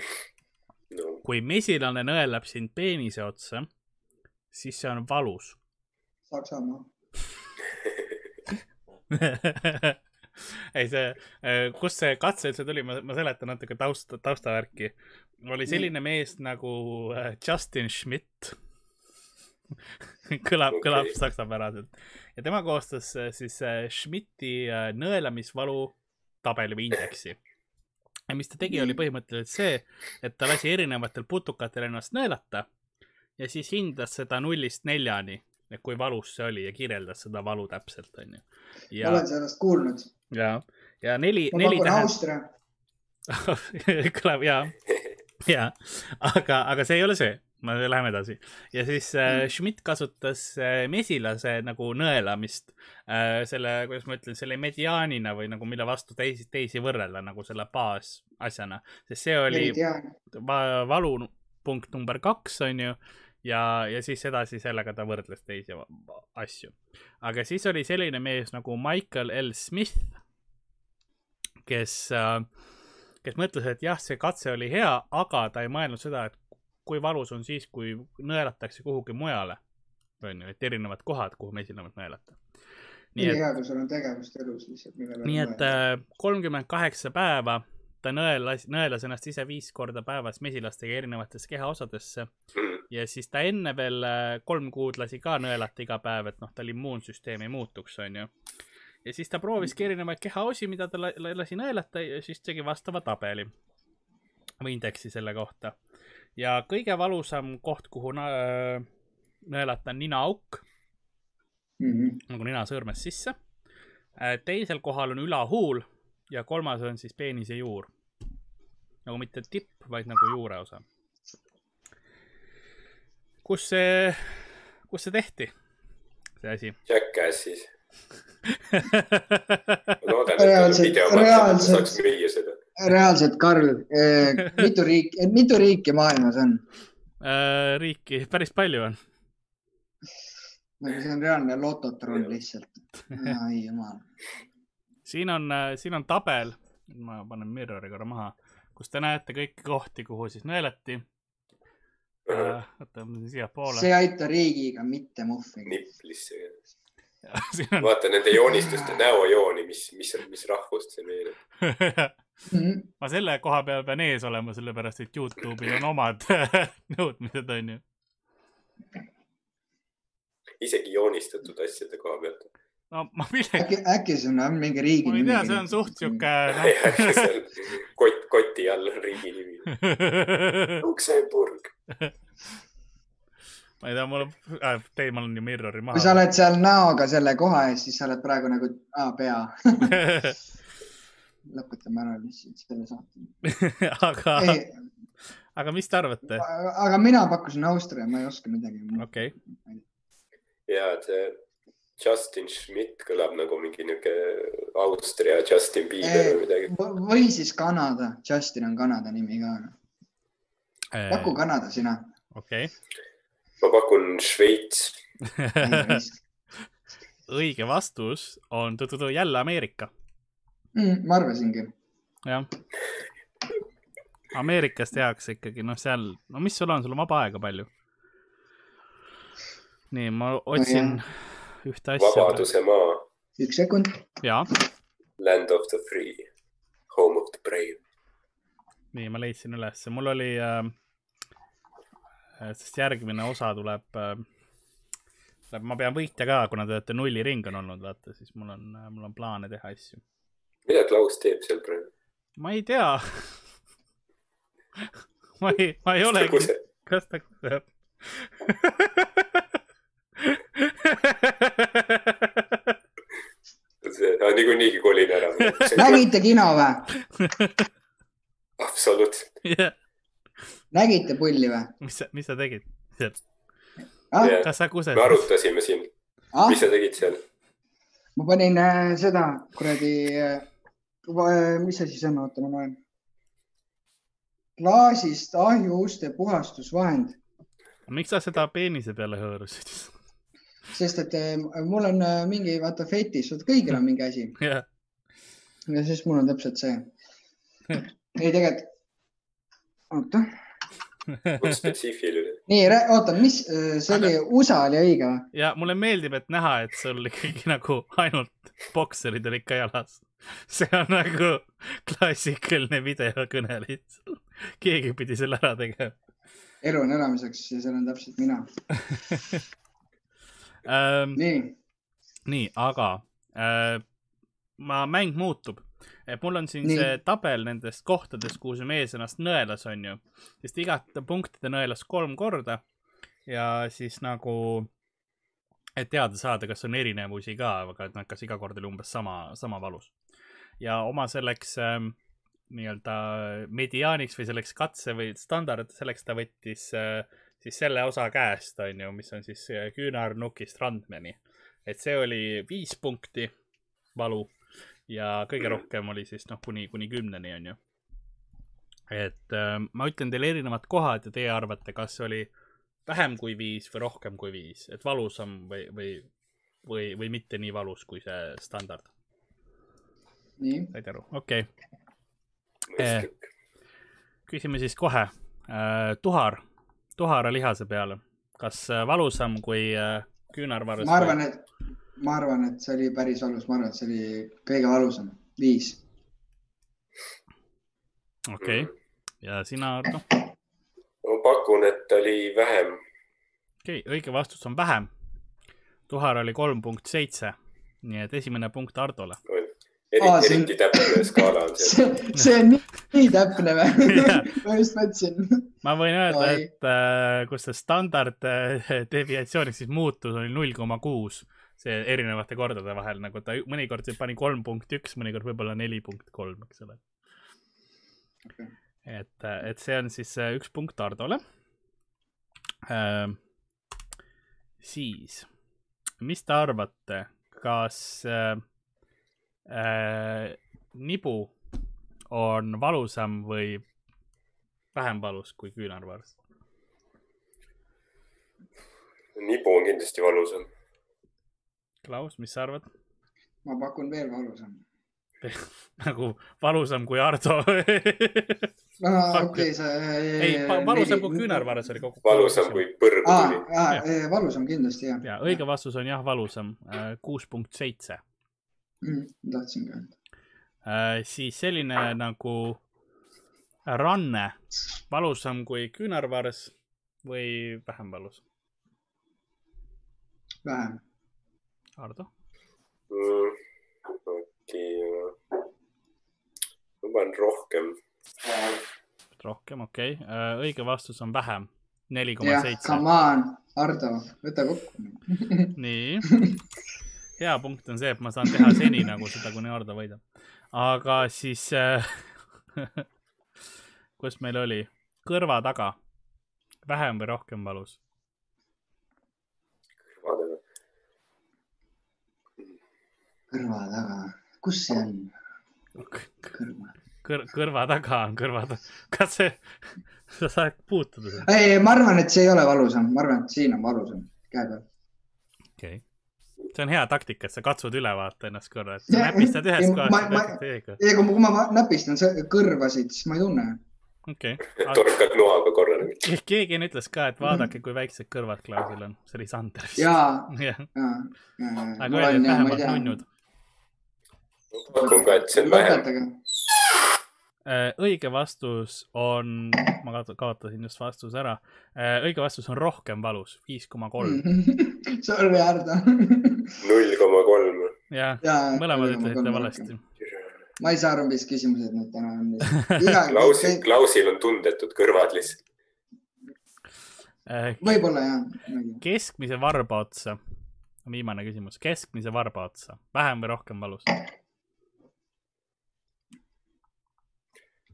kui mesilane nõelab sind peenise otsa, siis see on valus. Saksamaa ei, see, äh, kust see katse üldse tuli, ma, ma seletan natuke taust, taustavärki. oli selline mees nagu äh, Justin Schmidt kõlab okay., kõlab saksapäraselt ja tema koostas siis Schmidti nõelamisvalu tabeli või indeksi. ja mis ta tegi, oli põhimõtteliselt see, et ta lasi erinevatel putukatel ennast nõelata ja siis hindas seda nullist neljani, et kui valus see oli ja kirjeldas seda valu täpselt, onju. ma olen sellest kuulnud. ja, ja neli, neli tähendab. kõlab ja, ja, aga, aga see ei ole see Läheme edasi ja siis äh, mm. Schmidt kasutas äh, mesilase nagu nõelamist äh, selle, kuidas ma ütlen, selle mediaanina või nagu mille vastu teisi, teisi võrrelda nagu selle baasasjana, sest see oli va valupunkt number kaks, onju ja, ja siis edasi sellega ta võrdles teisi asju. aga siis oli selline mees nagu Michael L Smith, kes äh, kes mõtles, et jah, see katse oli hea, aga ta ei mõelnud seda, et kui valus on siis, kui nõelatakse kuhugi mujale. on ju, et erinevad kohad, kuhu mesilamat nõelata. nii sul on tegevust elus lihtsalt. nii et äh, kolmkümmend kaheksa päeva ta nõelas, nõelas ennast ise viis korda päevas mesilastega erinevatesse kehaosadesse ja siis ta enne veel äh, kolm kuud lasi ka nõelata iga päev, et noh, tal immuunsüsteem ei muutuks, onju. ja siis ta prooviski erinevaid kehaosi, mida ta lasi nõelata ja siis tegi vastava tabeli või indeksi selle kohta. Ja kõige valusam koht, kuhu nõelata on ninaauk mm. -hmm. nagu nina sõõrmes sisse. Äh, teisel kohal on ülahuul ja kolmas on siis peenise juur. nagu mitte tipp, vaid nagu juureosa. kus see, kus see tehti, see asi? Jackassis loodan, et video mõttes saaks müüa seda. Reaalselt, Karl eh,, mitu riiki, mitu riiki maailmas on äh,? riiki päris palju on. see on reaalne lototron lihtsalt. ai jumal. siin on, siin on tabel, ma panen mirror'i korra maha, kus te näete kõiki kohti, kuhu siis nõelati võtame siiapoole. see ei aita riigiga mitte muhvigi. nipplisse on... vaata nende joonistuste näojooni, mis, mis, mis rahvust see meenutab mhm. ma selle koha peal pean ees olema, sellepärast et Youtube'il on omad nõudmised, onju. isegi joonistatud asjade koha pealt. no ma millegi. äkki, äkki see on mingi riigi nimi? ma ei tea, see on suht sihuke no.. äkki seal kott, koti all on riigi nimi. Luksemburg ma ei tea, mul äh,, teemal on ju mirror'i maha. kui sa oled seal näoga selle koha ees, siis sa oled praegu nagu ah, pea lõpetame ära lihtsalt selle saate aga, aga mis te arvate? aga mina pakkusin Austria, ma ei oska midagi. okei okay.. ja see Justin Schmidt kõlab nagu mingi niuke Austria Justin Bieber või midagi. või siis Kanada, Justin on Kanada nimi ka. paku Kanada sina. okei okay ma pakun Šveits õige vastus on jälle Ameerika mm,. ma arvasingi. jah. Ameerikas tehakse ikkagi, noh, seal, no mis sul on, sul on vaba aega palju. nii, ma otsin no, ühte asja. vabaduse maa. üks sekund. jaa. Land of the free, home of the brave. nii, ma leidsin ülesse, mul oli äh, Äh, sest järgmine osa tuleb, tuleb, ma pean võitja ka, kuna te olete nulliring on olnud, vaata, siis mul on, mul on plaane teha asju. Mida Klaus teeb seal praegu? ma ei tea ma ei, ma ei olegi, kas ta kuseb see, niikuinii kolin ära. nägite kino või? absoluutselt yeah nägite pulli või? mis sa, mis sa tegid seal ah?? kas sa kusesid? me arutasime siin ah?. mis sa tegid seal? ma panin äh, seda kuradi äh,, mis see siis on, oota ma loen. klaasist ahjuuste puhastusvahend. miks sa seda peenise peale hõõrusid? sest et äh, mul on äh, mingi, vaata fetis, vaata kõigil on mingi asi yeah.. ja siis mul on täpselt see. ei, tegelikult, oota spetsiifiline. nii, oota, mis, see oli Aga..., USA oli õige või? ja mulle meeldib, et näha, et sul ikkagi nagu ainult bokserid olid ka jalas. see on nagu klassikaline videokõne lihtsalt. keegi pidi selle ära tegema. elu on elamiseks ja see olen täpselt mina um,. nii. nii, aga äh, ma, mäng muutub et mul on siin Nii. see tabel nendest kohtadest, kuhu see mees ennast nõelas, onju. sest igat punkti ta nõelas kolm korda ja siis nagu, et teada saada, kas on erinevusi ka, aga et noh, kas iga kord oli umbes sama, sama valus. Ja oma selleks ähm, nii-öelda mediaaniks või selleks katse või standard, selleks ta võttis äh, siis selle osa käest, onju, mis on siis äh, küünarnukist randmeni. et see oli viis punkti valu ja kõige rohkem oli siis noh, kuni, kuni kümneni, on ju. et äh, ma ütlen teile erinevad kohad ja teie arvate, kas oli vähem kui viis või rohkem kui viis, et valusam või, või, või, või mitte nii valus kui see standard. Said aru, okei okay. eh,. küsime siis kohe eh,. tuhar, tuhara lihase peale, kas äh, valusam kui eh, küünarvarus? ma arvan, et ma arvan, et see oli päris valus, ma arvan, et see oli kõige valusam, viis. okei okay., ja sina, Ardo? ma pakun, et oli vähem. okei okay,, õige vastus on vähem. Tuhar oli kolm punkt seitse, nii et esimene punkt Hardole. Eriti Aa, eriti on... täpne skaala on see. see on nii, nii täpne või ma just mõtlesin. ma võin öelda, et äh, kus see standard äh, deviatsiooniks siis muutus oli null koma kuus, see erinevate kordade vahel nagu ta mõnikord pani kolm punkt üks, mõnikord võib-olla neli punkt kolm, eks ole okay.. et, äh, et see on siis äh, üks punkt Hardole äh,. siis, mis te arvate, kas äh, äh, nibu on valusam või vähem valus kui küünarvars? nibu on kindlasti valusam. Klaus, mis sa arvad? ma pakun veel valusam nagu valusam kui Ardo okei, sa. ei, valusam kui küünarvaras oli kogu. valusam kui põrgu tuli. valusam kindlasti jah. ja õige vastus on jah, valusam, äh, kuus punkt seitse. Mm, tahtsin ka öelda. Äh, siis selline nagu ranne, valusam kui küünarvars või vähem valus? vähem. Ardo mm,? äkki, ma panen rohkem. rohkem, okei okay., äh, õige vastus on vähem, neli koma seitse. Come on, Ardo, võta kokku nii, hea punkt on see, et ma saan teha seni nagu seda, kuni Ardo võidab. aga siis äh, kus meil oli, kõrva taga, vähem või rohkem valus? kõrva taga kus see on? kõrva Kõr. kõrva taga on kõrva taga. kas see, sa saad puutuda seda? ei, ma arvan, et see ei ole valusam, ma arvan, et siin on valusam, käe peal. okei okay., see on hea taktika, et sa katsud üle vaata ennast korra, et sa näpistad ühes kohas. ei, kui ma, kui ma näpistan kõrvasid, siis ma ei tunne. okei okay.. torkad noaga korra. keegi ütles ka, et vaadake, kui väiksed kõrvad Klausil on, see oli Sander ja, ja, ja. aga öeldi, et vähemalt nunnud pakun ka, et see on vähem. Äh, õige vastus on, ma kaotasin just vastuse ära. Äh, õige vastus on rohkem valus, viis koma kolm. Sorry, Hardo. null koma kolm. jah ja, ja, mõlemad ütlesite valesti. ma ei saa aru, mis küsimused need täna on. Klausil, Klausil on tundetud kõrvad lihtsalt. Äh, võib-olla jah. keskmise varba otsa, viimane küsimus, keskmise varba otsa, vähem või rohkem valus?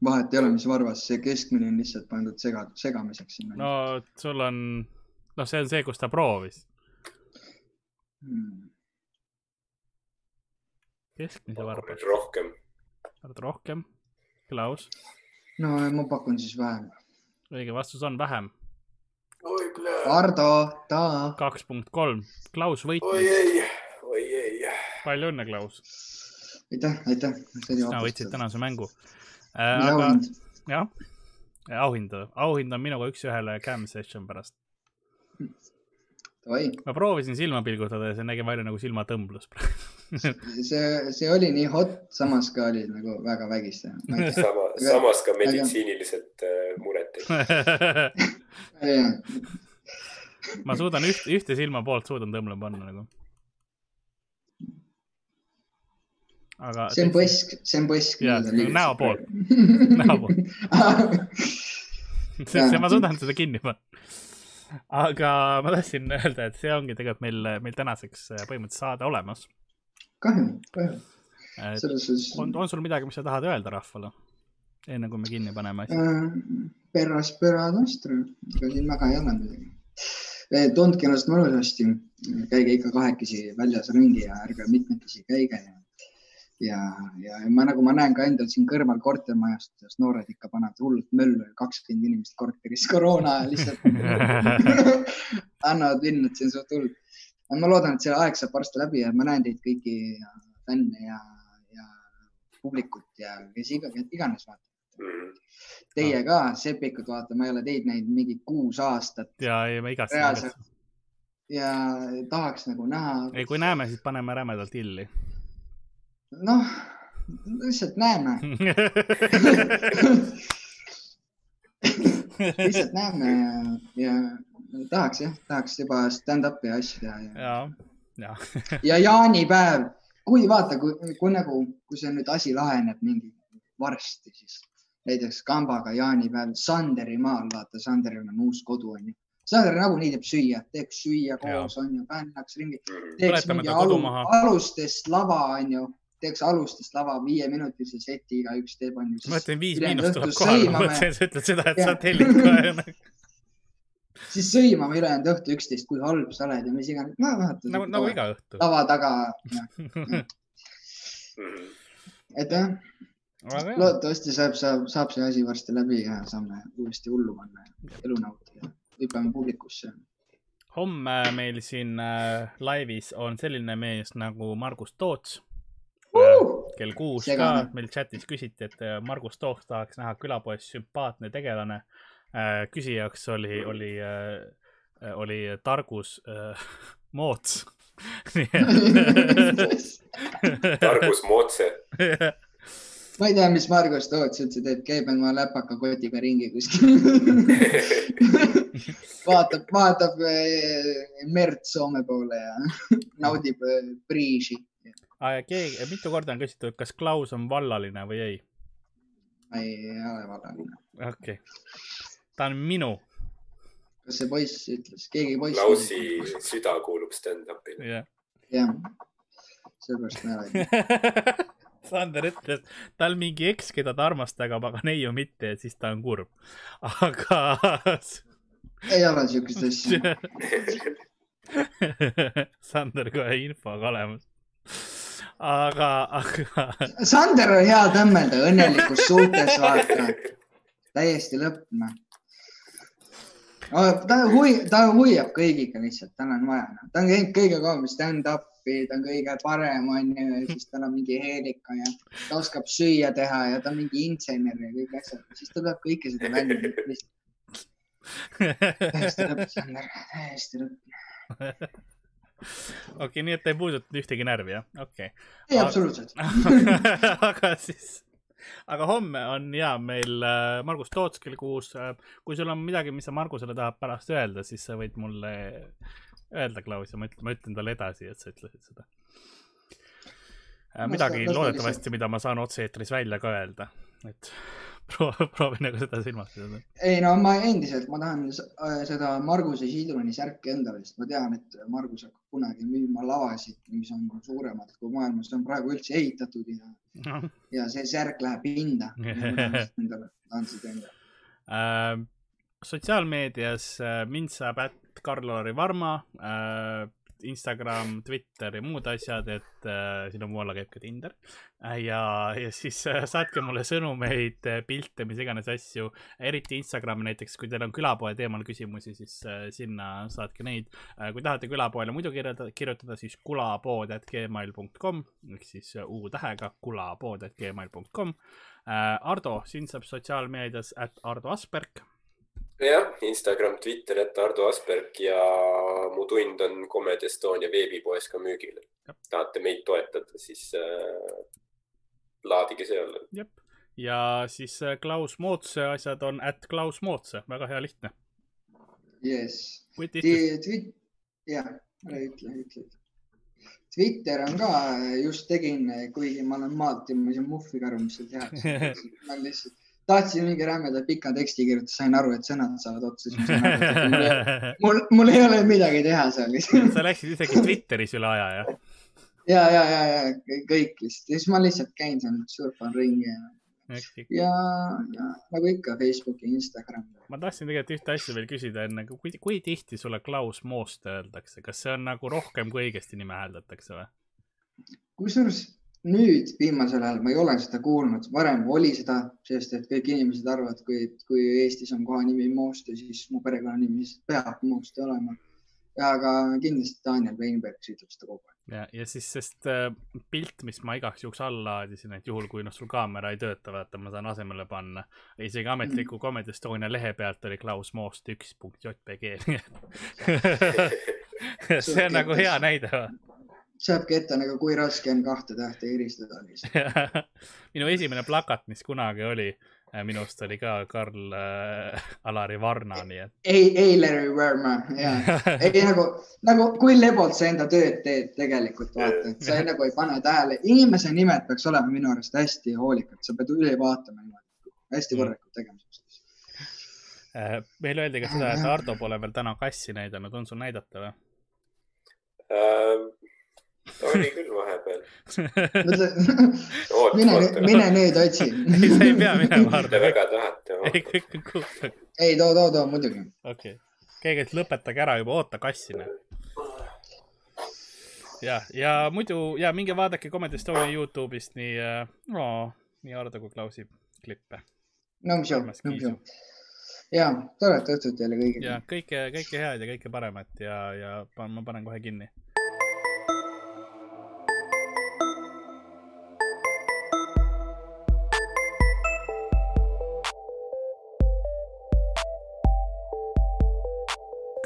Vahet ei ole, mis varvas, see keskmine on lihtsalt pandud sega, segamiseks sinna. no sul on, noh, see on see, kus ta proovis hmm.. keskmise varvas. rohkem. rohkem. Klaus? no ma pakun siis vähem. õige vastus on vähem. Ardo, ta. kaks punkt kolm. Klaus võitis. oi ei, oi ei. palju õnne, Klaus. aitäh, aitäh. sina võitsid tänase mängu aga jah, auhind, auhind on minuga üks-ühele cam session pärast. Oi. ma proovisin silma pilgutada ja see nägi välja nagu silmatõmblus see, see oli nii hot, samas ka oli nagu väga vägiste. sama, samas ka meditsiiniliselt äh, muret ma suudan üht, ühte silma poolt suudan tõmblema panna nagu aga. see on põsk, see on põsk. näo poolt, näo poolt see, ma suudan seda kinni panna. aga ma tahtsin öelda, et see ongi tegelikult meil, meil tänaseks äh, põhimõtteliselt saade olemas. kahju, kahju. selles suhtes. on, on sul midagi, mis sa tahad öelda rahvale, enne kui me kinni paneme asja äh,? Perras pera nostra, ega siin väga ei ole midagi. Äh, tundke ennast mõnusasti, käige ikka kahekesi väljas ringi ja ärge mitmekesi käige ja ja, ja ma nagu ma näen ka endal siin kõrval kortermajast, kuidas noored ikka panevad hullult möllu, kakskümmend inimest korteris koroona ajal lihtsalt annavad vinnu, et see on suht hull. ma loodan, et see aeg saab varsti läbi ja ma näen teid kõiki ja fänne ja, ja publikut ja kes iga, iganes vaatab. Teie ka, Sepikud, vaata, ma ei ole teid näinud mingi kuus aastat. ja, ei, ma igatsen. ja tahaks nagu näha. ei, kui näeme, siis paneme rämedalt illi noh, lihtsalt näeme. lihtsalt näeme ja, ja tahaks jah, tahaks juba stand-up'i asju teha ja. ja, ja jaanipäev, kui vaata, kui, kui nagu, kui see nüüd asi laheneb mingi varsti, siis näiteks kambaga jaanipäev Sanderi maal, vaata, Sanderil on uus kodu, onju. Sander nagunii teeb süüa, teeks süüa koos, onju, fännaks ringi, teeks mingi alu, alustest lava, onju teeks alustest lava viieminutise seti, igaüks teeb, onju. ma mõtlen, viis miinust tuleb kohale, ma mõtlesin, sa ütled seda, et ja. sa tellid ka siis sõimame ülejäänud õhtu üksteist, kui halb sa oled ja mis iganes. no vaata. nagu, nagu iga õhtu. lava taga. et jah, loodetavasti saab, saab, saab see asi varsti läbi ja saame uuesti hullu panna ja elu nautida. hüppame publikusse. homme meil siin äh, laivis on selline mees nagu Margus Toots! Kell kuus ka meil chatis küsiti, et äh, Margus Tooks tahaks näha külapoes sümpaatne tegelane. Äh, küsijaks oli, oli, äh, oli Targus Moots. Targus Mootse. Ma ei tea, mis Margus Toots üldse teeb, käib oma läpaka kotiga ringi kuskil. Vaatab, vaatab merd Soome poole ja naudib priiži keegi, mitu korda on küsitud, kas Klaus on vallaline või ei? ei ole vallaline. okei okay., ta on minu. kas see poiss ütles, keegi poiss? Klausi süda kuulub stand-up'ile. jah yeah., sellepärast ma olen Sander ütles, tal mingi eks, keda ta armastab, aga neiu mitte ja siis ta on kurb. aga ei ole siukest asja Sander kohe infoga olemas aga, aga. Sander on hea tõmmelda õnnelikus suhtes, vaata. täiesti lõpp, noh. ta hui-, ta hoiab kõigiga lihtsalt, tal on vaja, noh. ta on käinud kõige kauem stand-up'i, ta on kõige parem, onju, ja siis tal on mingi heelika ja ta oskab süüa teha ja ta on mingi insener ja kõik asjad, siis ta peab kõike seda välja lihtsalt. täiesti lõpp, Sander, täiesti lõpp okei okay,, nii et ei puudutanud ühtegi närvi, jah? okei okay.. ei, absoluutselt aga siis, aga homme on ja meil äh, Margus Toots kell kuus. Äh, kui sul on midagi, mis sa Margusele tahad pärast öelda, siis sa võid mulle öelda, Klaus, ja ma ütlen, ma ütlen talle edasi, et sa ütlesid seda. Äh, midagi loodetavasti, mida ma saan otse-eetris välja ka öelda, et proovi nagu seda silmas pidada. ei no ma endiselt, ma tahan äh, seda Marguse Sidruni särki endale, sest ma tean, et Margus hakkab kunagi müüma lavasid, mis on suuremad kui maailmas on praegu üldse ehitatud ja no., ja see särk läheb hinda. Endale, tahan seda endale äh,. sotsiaalmeedias äh, mind saab ätt Karl-Lari Varma äh, Instagram, Twitter ja muud asjad, et äh, sinu muu alla käib ka Tinder äh,. ja, ja siis äh, saatke mulle sõnumeid, äh, pilte, mis iganes asju, eriti Instagrami näiteks, kui teil on külapoe teemal küsimusi, siis äh, sinna saatke neid äh,. kui tahate külapoele muidu kirjutada, kirjutada, siis kulapood.gmail.com ehk siis äh, U-tähega kulapood.gmail.com äh,. Ardo, sind saab sotsiaalmeedias, at Ardo Asperg jah, Instagram, Twitter, et Ardo Asperg ja mu tund on Comedy Estonia veebipoes ka müügil. tahate meid toetada, siis äh, laadige seal. jep, ja siis äh, Klaus Mootse asjad on at Klaus Mootse, väga hea lihtne. jess. jah, ära ütle, ütle. Twitter on ka, just tegin, kuigi ma olen maatimas ja muhviga aru, mis seal tehakse. ma lihtsalt tahtsin mingi rämeda pika teksti kirjutada, sain aru, et sõnad saavad otsa, siis ma sain aru, et mul, mul ei ole midagi teha seal. sa läksid isegi Twitteris üle aja, jah? ja, ja, ja, ja kõik lihtsalt, siis ma lihtsalt käin seal, surfan ringi ja ja, ja nagu ikka Facebooki, Instagram. ma tahtsin tegelikult ühte asja veel küsida enne, kui, kui tihti sulle Klaus Moost öeldakse, kas see on nagu rohkem, kui õigesti nime hääldatakse või? kusjuures nüüd viimasel ajal ma ei ole seda kuulnud, varem oli seda, sest et kõik inimesed arvavad, kui, kui Eestis on kohanimi Mooste, siis mu perekonnanimi peab Mooste olema. aga kindlasti Daniel Weinberg ütleb seda kogu aeg. ja, ja siis, sest äh, pilt, mis ma igaks juhuks alla laadisin, et juhul, kui noh, sul kaamera ei tööta, vaata, ma saan asemele panna. isegi ametliku mm. Comedy Estonia lehe pealt oli Klaus Moost üks punkt JPG see on nagu hea näide. Saabki ette nagu, kui raske on kahte tähte eristada lihtsalt minu esimene plakat, mis kunagi oli, äh, minu arust oli ka Karl äh, Alari Varna, nii et. ei, ei Larry Varma, ja, ei nagu, nagu kui lebalt sa enda tööd teed tegelikult, vaata, et sa ei, nagu ei pane tähele. inimese nimed peaks olema minu arust hästi hoolikad, sa pead üle vaatama niimoodi, hästi mm. korralikult tegema äh, meile öeldi ka seda, et Ardo pole veel täna kassi näidanud, on sul näidata või? Oli küll vahepeal mine, mine nüüd otsi. ei, sa ei pea minema. Te väga tahate. ei, kõik on cool. ei, too, too, too muidugi. okei okay., keegi, et lõpetage ära juba, oota kassina. ja, ja muidu ja minge vaadake Comedy Estonia Youtube'ist nii oh, nii Ardo kui Klausi klippe. no mis joon, no mis joon ja toredat õhtut teile kõigile. ja kõike, kõike head ja kõike paremat ja, ja ma panen kohe kinni